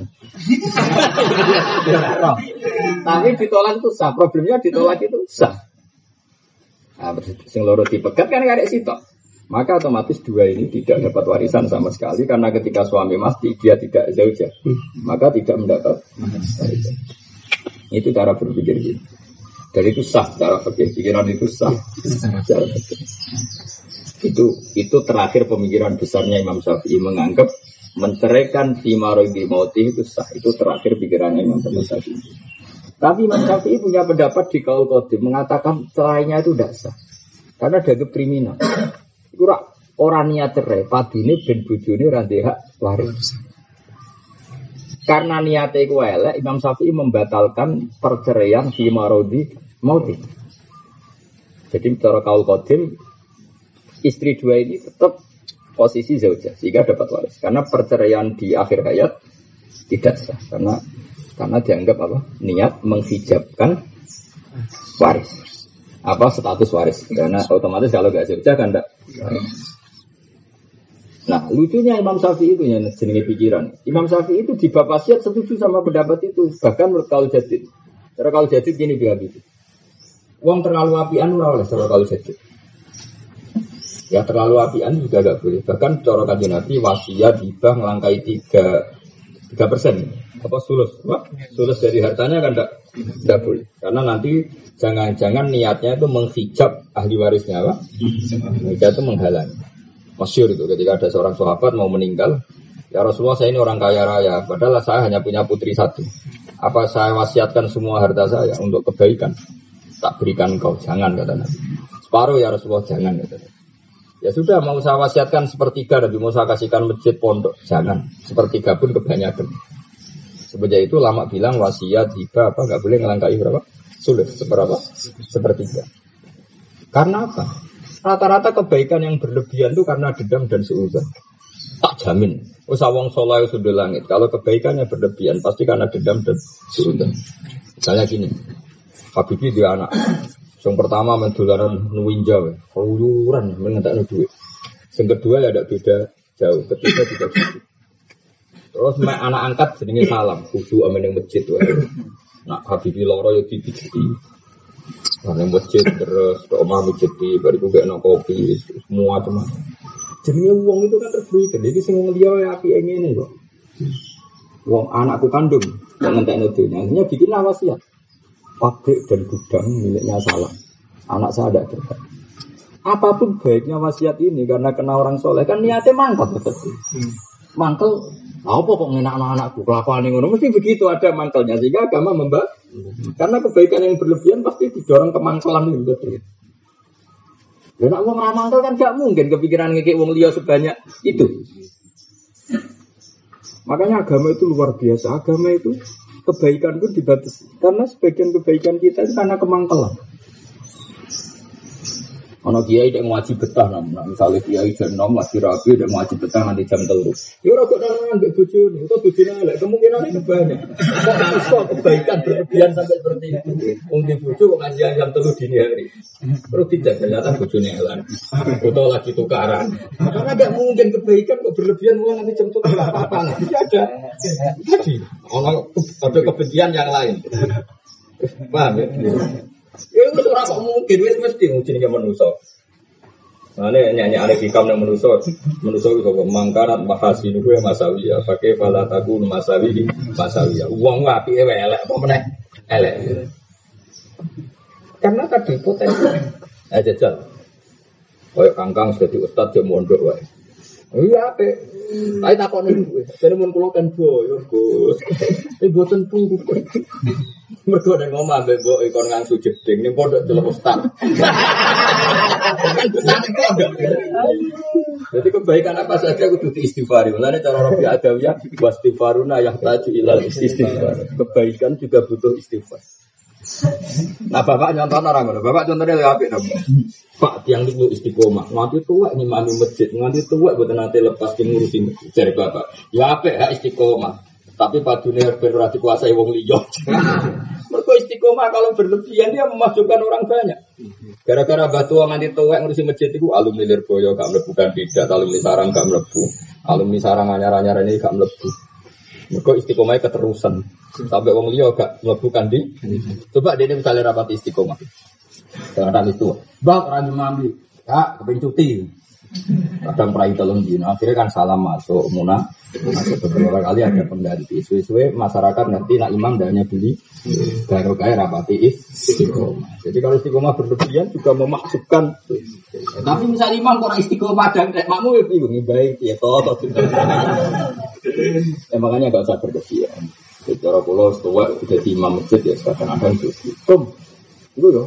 Tapi ditolak itu sah, problemnya ditolak itu sah. Nah, sing loro dipegat kan ada sitok. Maka otomatis dua ini tidak dapat warisan sama sekali karena ketika suami mati dia tidak zauja, maka tidak mendapat warisan. Itu cara berpikir gitu. Dan itu sah cara pikir pikiran itu sah cara. Itu itu terakhir pemikiran besarnya Imam Syafi'i menganggap menceraikan timaroi di mauti itu sah. Itu terakhir pikirannya Imam Syafi'i. Tapi Imam Syafi'i punya pendapat di kaul kodim mengatakan cerainya itu tidak sah. Karena dianggap kriminal. Itu orang niat cerai, padine ben bojone ra hak waris. Karena niatnya itu elek, Imam Syafi'i membatalkan perceraian di marodi mauti. Jadi cara kaul kodim istri dua ini tetap posisi zauja sehingga dapat waris. Karena perceraian di akhir hayat tidak sah karena karena dianggap apa? Niat menghijabkan waris. Apa status waris? Karena otomatis kalau gak zauja kan enggak. Nah, lucunya Imam Syafi'i itu yang jenenge pikiran. Imam Syafi'i itu di bab wasiat setuju sama pendapat itu, bahkan menurut. Cara kaul jadid gini bilang gitu. Uang terlalu apian ora oleh cara. Ya terlalu apian juga gak boleh. Bahkan cara kaji Nabi wasiat hibah melangkai tiga tiga persen. Apa sulus? Apa? Sulus dari hartanya kan tidak tidak boleh. Karena nanti jangan-jangan niatnya itu menghijab ahli warisnya apa? Mereka itu menghalangi. Masyur itu ketika ada seorang sahabat mau meninggal, ya Rasulullah saya ini orang kaya raya, padahal saya hanya punya putri satu. Apa saya wasiatkan semua harta saya untuk kebaikan? Tak berikan kau, jangan kata Nabi. Separuh ya Rasulullah, jangan kata Nabi. Ya sudah mau saya wasiatkan sepertiga mau saya kasihkan masjid pondok. Jangan. Sepertiga pun kebanyakan. Sebenarnya itu lama bilang wasiat, hibah apa nggak boleh ngelangkai berapa? Sulit. Seberapa? Sepertiga. Karena apa? Rata-rata kebaikan yang berlebihan itu karena dendam dan seuzon. Tak jamin. Usawang soleh sudah langit. Kalau kebaikannya berlebihan pasti karena dendam dan seuzon. Misalnya gini. Habibie dia anak yang pertama mendolaran nuwinja, keluyuran mengentak duit. Yang kedua ya ada beda jauh, ketiga juga gitu. Terus anak angkat sedingin salam, kudu amin yang masjid. Nak Habibi loro ya dipijiti. Nah, yang masjid terus ke omah masjid di baru juga no kopi semua cuma. Jadi uang itu kan terberikan. Jadi semua dia ya api ini kok. Uang anakku kandung, yang ngentek nudunya. Akhirnya bikin wasiat pabrik dan gudang miliknya salah. Anak saya ada berhak. Apa pun baiknya wasiat ini karena kena orang soleh kan niatnya mangkal betul. Hmm. Mangkel, apa kok ngenak anak-anakku kelakuan yang mesti begitu ada mangkelnya sehingga agama membah. Hmm. Karena kebaikan yang berlebihan pasti didorong ke mangkelan betul. Ya nak wong kan gak mungkin kepikiran ngekek wong liya sebanyak itu. Makanya agama itu luar biasa. Agama itu kebaikan pun dibatasi. Karena sebagian kebaikan kita itu karena kemangkalan. Ono kiai tidak wajib betah nam, nah, misalnya kiai jam enam lagi rapi tidak wajib betah nanti jam telur. Ya orang kok nang bojo nih, itu bojone elek kemungkinan itu banyak. Kok kebaikan berlebihan sampai seperti itu. Mungkin bojo kok ngajian jam telur dini hari. Perlu tidak ternyata bojone elek. Atau lagi tukaran. Karena nggak mungkin kebaikan kok berlebihan mulai nanti jam telur apa-apa. Nanti ada tadi ono ada kebencian yang lain. Paham ya? Ya itu ora kok mungkin wis mesti jenenge manusa. Mane nyanyi ada hikam yang manusa, manusa itu kok mangkarat mahasi niku ya masawiya, pakai fala takun masawi masawiya. Wong apike elek apa meneh? Elek. Karena tadi potensi. Eh jajal. Kayak kangkang sudah ustad dia mondok wae. Iya ape. Tapi takon niku. Jadi mun kula kan boyo, Gus. Eh boten pun. Mergo nek ngomong ambek mbok ikon ngangsu jeding ning pondok delok ustaz. Jadi kebaikan apa saja kudu diistighfari. Mulane cara Rabi Adawiyah wastighfaruna yahtaju ilal istighfar. Kebaikan juga butuh istighfar. Nah bapak nyontoh orang ngono, bapak contohnya lebih apik dong. Pak tiang itu istiqomah, nganti tua nih mami masjid, nganti tua buat nanti lepas ngurusin cari bapak. Ya apik ya istiqomah. Tapi Pak Dunia berarti wong liya. Mereka istiqomah kalau berlebihan dia memasukkan orang banyak. Gara-gara batu nganti tuwek ngurusi masjid itu alumni Lirboyo gak mlebu kandidat, alumni sarang gak mlebu, alumni sarang anyar-anyar ini gak mlebu. Mereka istiqomahnya keterusan. Sampai wong liya gak mlebu kandi. Coba dia misalnya rapat istiqomah. Jangan itu. Bang, orang mambi. Kak, kepengen cuti. Kadang perai telung dino, akhirnya kan salam masuk muna, masuk beberapa kali ada pengganti. Suwe-suwe masyarakat ngerti nak imam dan beli baru kaya rapati istiqomah. Jadi kalau istiqomah berlebihan juga memasukkan. Tapi misalnya imam kurang istiqomah dan makmu ya bingung baik ya toh. Ya makanya gak usah berlebihan. Secara pulau setua udah di imam masjid ya kadang-kadang itu. Tum, itu ya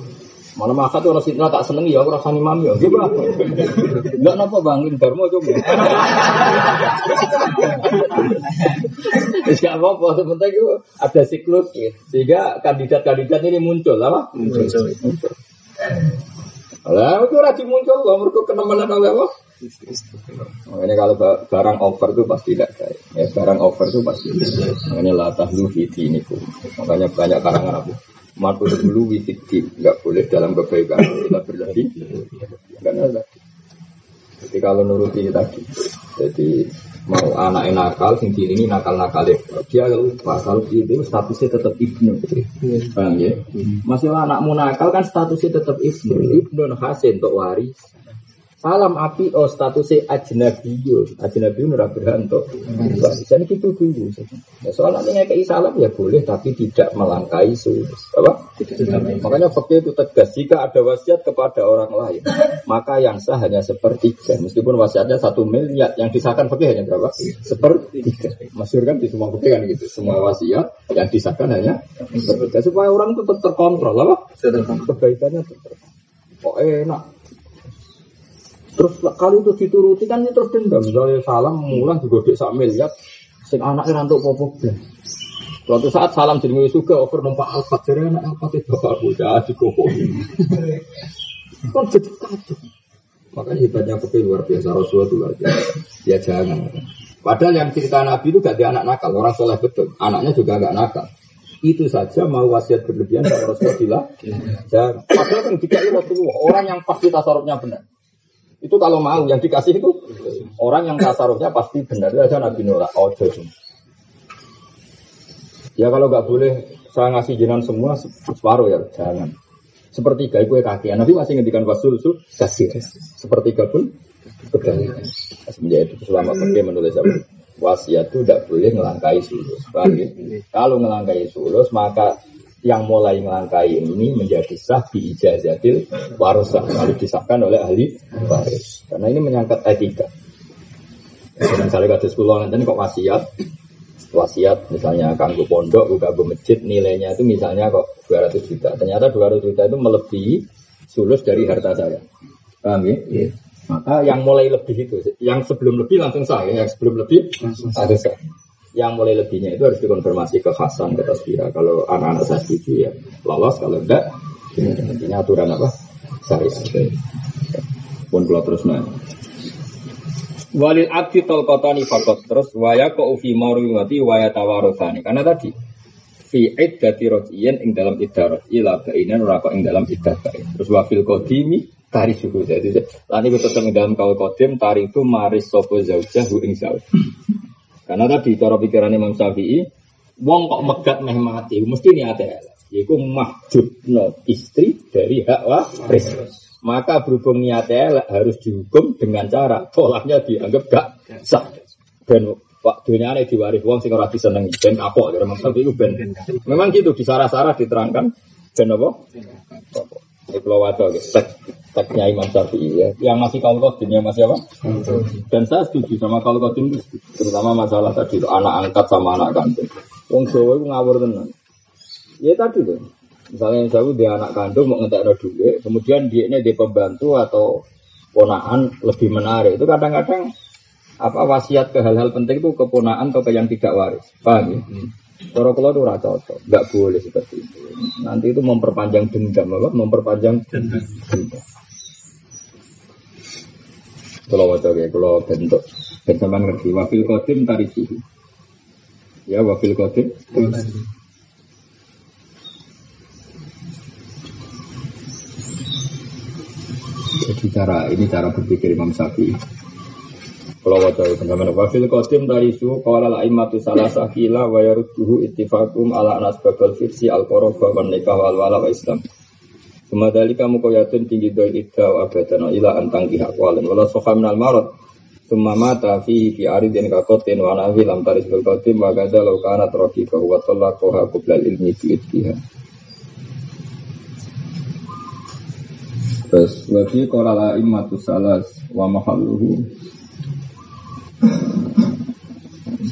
Malam akad tuh orang sintra tak seneng ya, aku rasanya imam ya. Gimana? Enggak napa bangin Darmo coba. Tidak apa-apa, sebentar itu ada siklus gitu. Sehingga kandidat-kandidat ini muncul, apa? Muncul. Lah, itu rajin muncul loh, mereka kenemenan oleh apa? Makanya kalau barang over itu pasti tidak baik. Ya, barang over itu pasti. Makanya latah lu ini Makanya banyak karangan aku. Matu dulu wifiti nggak boleh dalam kebaikan kita berlebih. Enggak ada. Jadi kalau nuruti tadi, jadi mau anak nakal, sing ini nakal nakal dia lupa kalau itu statusnya tetap ibnu, bang ya. Masih anakmu nakal kan statusnya tetap ibnu, ibnu hasil untuk waris. Salam api oh statusnya ajnabiyo. Ajnabiyo nurah berhak untuk Jadi gitu dulu. Ya, soalnya kayak salam ya boleh tapi tidak melangkai sulus. Apa? Makanya fakir itu tegas. Jika ada wasiat kepada orang lain, maka yang sah hanya sepertiga. Meskipun wasiatnya satu miliar, yang disahkan fakir hanya berapa? Sepertiga. Masyur kan di semua fakir kan gitu. Semua wasiat yang disahkan hanya sepertiga. Supaya orang itu tetap terkontrol. Apa? Kebaikannya tetap. Oh enak Terus kali itu dituruti kan ini terus dendam. Misalnya salam mulang juga sak miliar. Sing anak rantuk popok Suatu saat salam jadi suka over numpak alfat jadi anak apa itu bapak bocah di koko. Kan jadi kacau. Makanya hebatnya kopi luar biasa Rasulullah itu luar biasa. Ya jangan. Padahal yang cerita Nabi itu gak dia anak nakal, orang soleh betul. Anaknya juga gak nakal. Itu saja mau wasiat berlebihan kalau Rasulullah bilang. Jangan. Padahal yang dikai Rasulullah, orang yang pasti tasarufnya benar. Itu kalau mau yang dikasih itu orang yang tasarufnya pasti benar. Itu aja Nabi Nura. Ojo Ya kalau nggak boleh saya ngasih jinan semua separuh ya jangan. Sepertiga itu kaki. Nabi masih ngendikan wasul su kasih. Sepertiga pun kebalikan. Semenjak itu selama pergi menulis apa? Wasiat itu tidak boleh ngelangkai sulus. Ya? Kalau ngelangkai sulus maka yang mulai melangkai ini menjadi sah di ijazatil warasah lalu disahkan oleh ahli waris. Karena ini menyangkut etika. Misalnya kata sekolah nanti kok wasiat wasiat misalnya kanggo pondok kanggo masjid nilainya itu misalnya kok 200 juta. Ternyata 200 juta itu melebihi sulus dari harta saya. Paham ya? Yeah. maka yang mulai lebih itu yang sebelum lebih langsung sah ya yang sebelum lebih langsung sah yang mulai lebihnya itu harus dikonfirmasi ke Hasan ke Tasbira. Kalau anak-anak saya setuju ya lolos, kalau enggak ini aturan apa? Syariat. Pun kalau terus nah. Walil abdi tol kota fakot terus waya ko ufi mati waya tawarosani karena tadi fi iddati rojiyen ing dalam iddah roji la bainan ora ing dalam iddah terus wafil kodimi tari suku jadi lani tetap ing dalam kau kodim tari itu maris sopo zaujah ing zauj karena tadi cara pikiran Imam Syafi'i, wong kok megat meh mati, mesti niate Yaitu mahjubno istri dari hak waris. Maka berhubung niatnya harus dihukum dengan cara polanya dianggap gak sah. Dan Pak dunia ini diwaris uang sing ora disenengi ben apa dari Imam Syafi'i ben. Memang gitu di sarah-sarah diterangkan ben apa? Ini kalau wadah, tek, teknya Imam Syafi'i ya. Yang masih kalau kodin ya masih apa? Dan saya setuju sama kalau kodin terutama masalah tadi itu anak angkat sama anak kandung. Wong Jawa itu ngawur tenan. Ya tadi tuh. Misalnya yang Jawa dia anak kandung mau ngetek duit, kemudian dia ini dia pembantu atau ponaan lebih menarik. Itu kadang-kadang apa wasiat ke hal-hal penting itu keponaan atau ke yang tidak waris. Paham ya? Hmm. Cara kalau itu rata cocok, nggak boleh seperti itu. Nanti itu memperpanjang dendam, apa? Memperpanjang dendam. Kalau wajah ya, kalau bentuk bersama ngerti. Wafil kodim tarisi. Ya, wafil kodim. bicara ini cara berpikir Imam Syafi'i. Kalau wajah teman-teman, wafil kodim dari suhu kawala la imatu salah sakila wa yarudduhu ittifakum ala anas babal firsi al koroba wa nikah wal wala wa islam. Semadali kamu koyatun tinggi doi idda wa abadana ila antang pihak walen. Wala soha minal marot. Summa mata fihi fi aridin kakotin wa nahi lam taris bil kodim wa gada lau kana troki bahwa tolak koha kublal ilmi fi iddiha. Terus wafi kola la imatu salas wa mahalluhu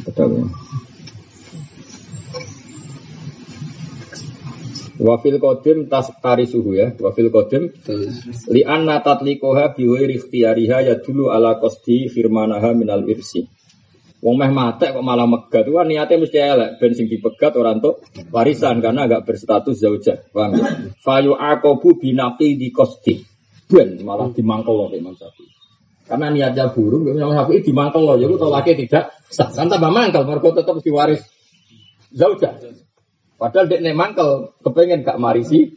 Betul. Wafil kodim tas tari suhu ya. Wafil kodim li anna tatlikoha biwiri ikhtiyariha ya dulu ala kosti firmanaha minal irsi. Wong meh mate kok malah megat kan niatnya mesti elek ben sing dipegat orang tuh warisan karena agak berstatus zaujah. Ya? Fayu akobu binaqi di kosti. Ben malah dimangkel loh Imam. Karena niatnya buruk, Imam Syafi'i dimangkel loh. Jadi tolaknya tidak. Kan tambah mangkel, mereka tetap diwaris zaujah. Padahal dia nek mangkel, kepengen gak marisi.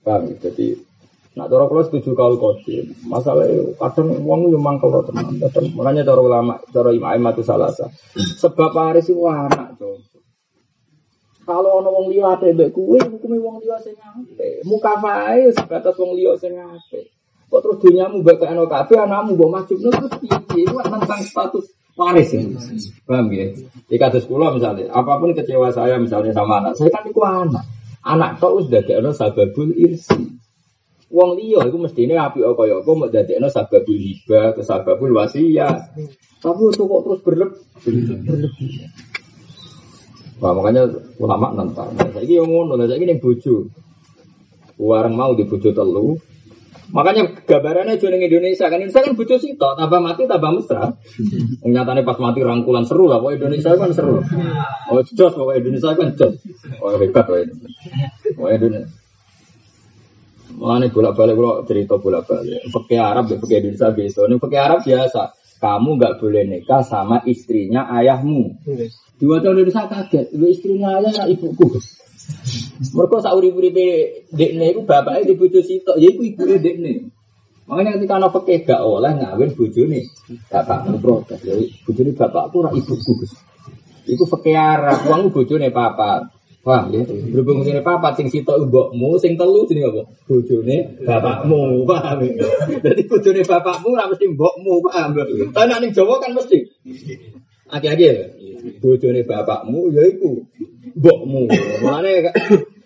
Paham ya? Jadi Nak cara kula setuju kau kodim. Masalahnya kadang wong yo mangkel teman. Kadang makanya cara ulama, cara imam itu salah sah. Sebab Paris itu anak, Cok. Kalau ono wong liya ate mbek kuwe, hukume wong liya sing. Mukafae sebatas wong liya sing. Kok terus dunyamu mbek ono kabeh anakmu mbok majubno terus piye? Iku tentang status waris ya. Paham ya? Di kula misalnya, apa pun kecewa saya misalnya sama anak, saya kan iku anak. Anak kok wis dadekno sababul irsi. Wong liya iku mestine apik kaya apa mbok dadekno sababul hibah, ke sababul wasiat. Tapi itu kok terus berlebih. Nah, makanya ulama nentang. Saya yang ngono, ini bojo. Warang mau di bojo telu. Makanya gambarannya jual Indonesia kan Indonesia kan sih toh, tambah mati tambah mesra. Nyatanya pas mati rangkulan seru lah, pokoknya Indonesia kan seru. Oh jos, pokoknya Indonesia kan jos. Oh hebat pokoknya. Pokoknya Indonesia. Mulane bolak-balik kalau cerita bolak-balik. Pakai Arab, pakai Indonesia biasa. Ini pakai Arab biasa. Kamu nggak boleh nikah sama istrinya ayahmu. Dua tahun Indonesia kaget. Istrinya ayah ibuku. Mereka sauri uripe dekne itu bapaknya di bojo sitok, ya iku ibu dekne. Makanya ketika anak pakai gak oleh ngawin bojone bapak protes. Jadi bojone bapakku ora ibuku Gus. Iku Arab, uang bojone papa. Wah, ya, berhubung sini papa sing sitok mbokmu, sing telu sini apa? Bojone bapakmu, paham ya? Jadi bojone bapakmu ora mesti mbokmu, paham ya? Tapi ning Jawa kan mesti. Aki-aki ya. Bojone bapakmu ya iku mbokmu.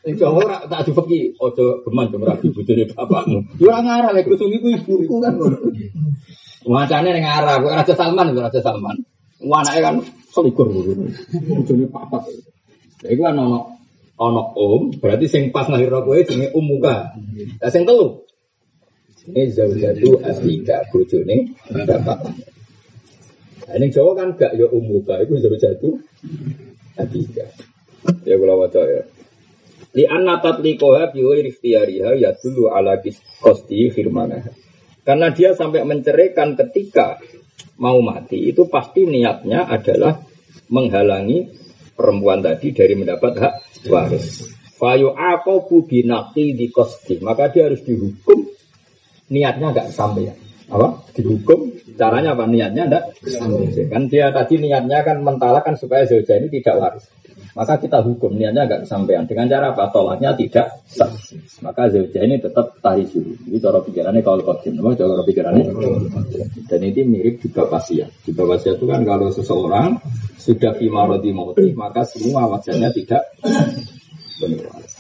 Ning Jawa ora tak difeki aja geman cuma rabi bojone bapakmu. Ya ora ngarah lek kusung iku ibuku kan. Wacane ning Arab, Raja Salman itu Raja Salman. Anake kan selikur bojone papat. Iku kan ono ono om, berarti sing pas lahir kowe jenenge um muka. Lah sing telu. Ini zaujatu aslika bojone bapak. Nah, ini Jawa kan gak ya um muka, itu zaujatu aslika. Ya kula waca ya. Li anna tatlikoha bi ghairi ikhtiyariha ya dulu ala kosti firmanah. Karena dia sampai menceraikan ketika mau mati itu pasti niatnya adalah menghalangi perempuan tadi dari mendapat hak waris. Fayu aku binati di kosti, maka dia harus dihukum niatnya nggak sampai apa? Dihukum. Caranya apa? Niatnya sampai kan dia tadi niatnya kan mentalakan supaya zauja ini tidak waris. Maka kita hukum niatnya agak kesampaian. Dengan cara apa? Tolaknya tidak sah. Maka zauja ini tetap tahi suhu ini cara pikirannya kalau kodim nama cara pikirannya? Dan ini mirip juga pasien juga pasien itu kan kalau seseorang sudah fimaroti mati maka semua wajahnya tidak benar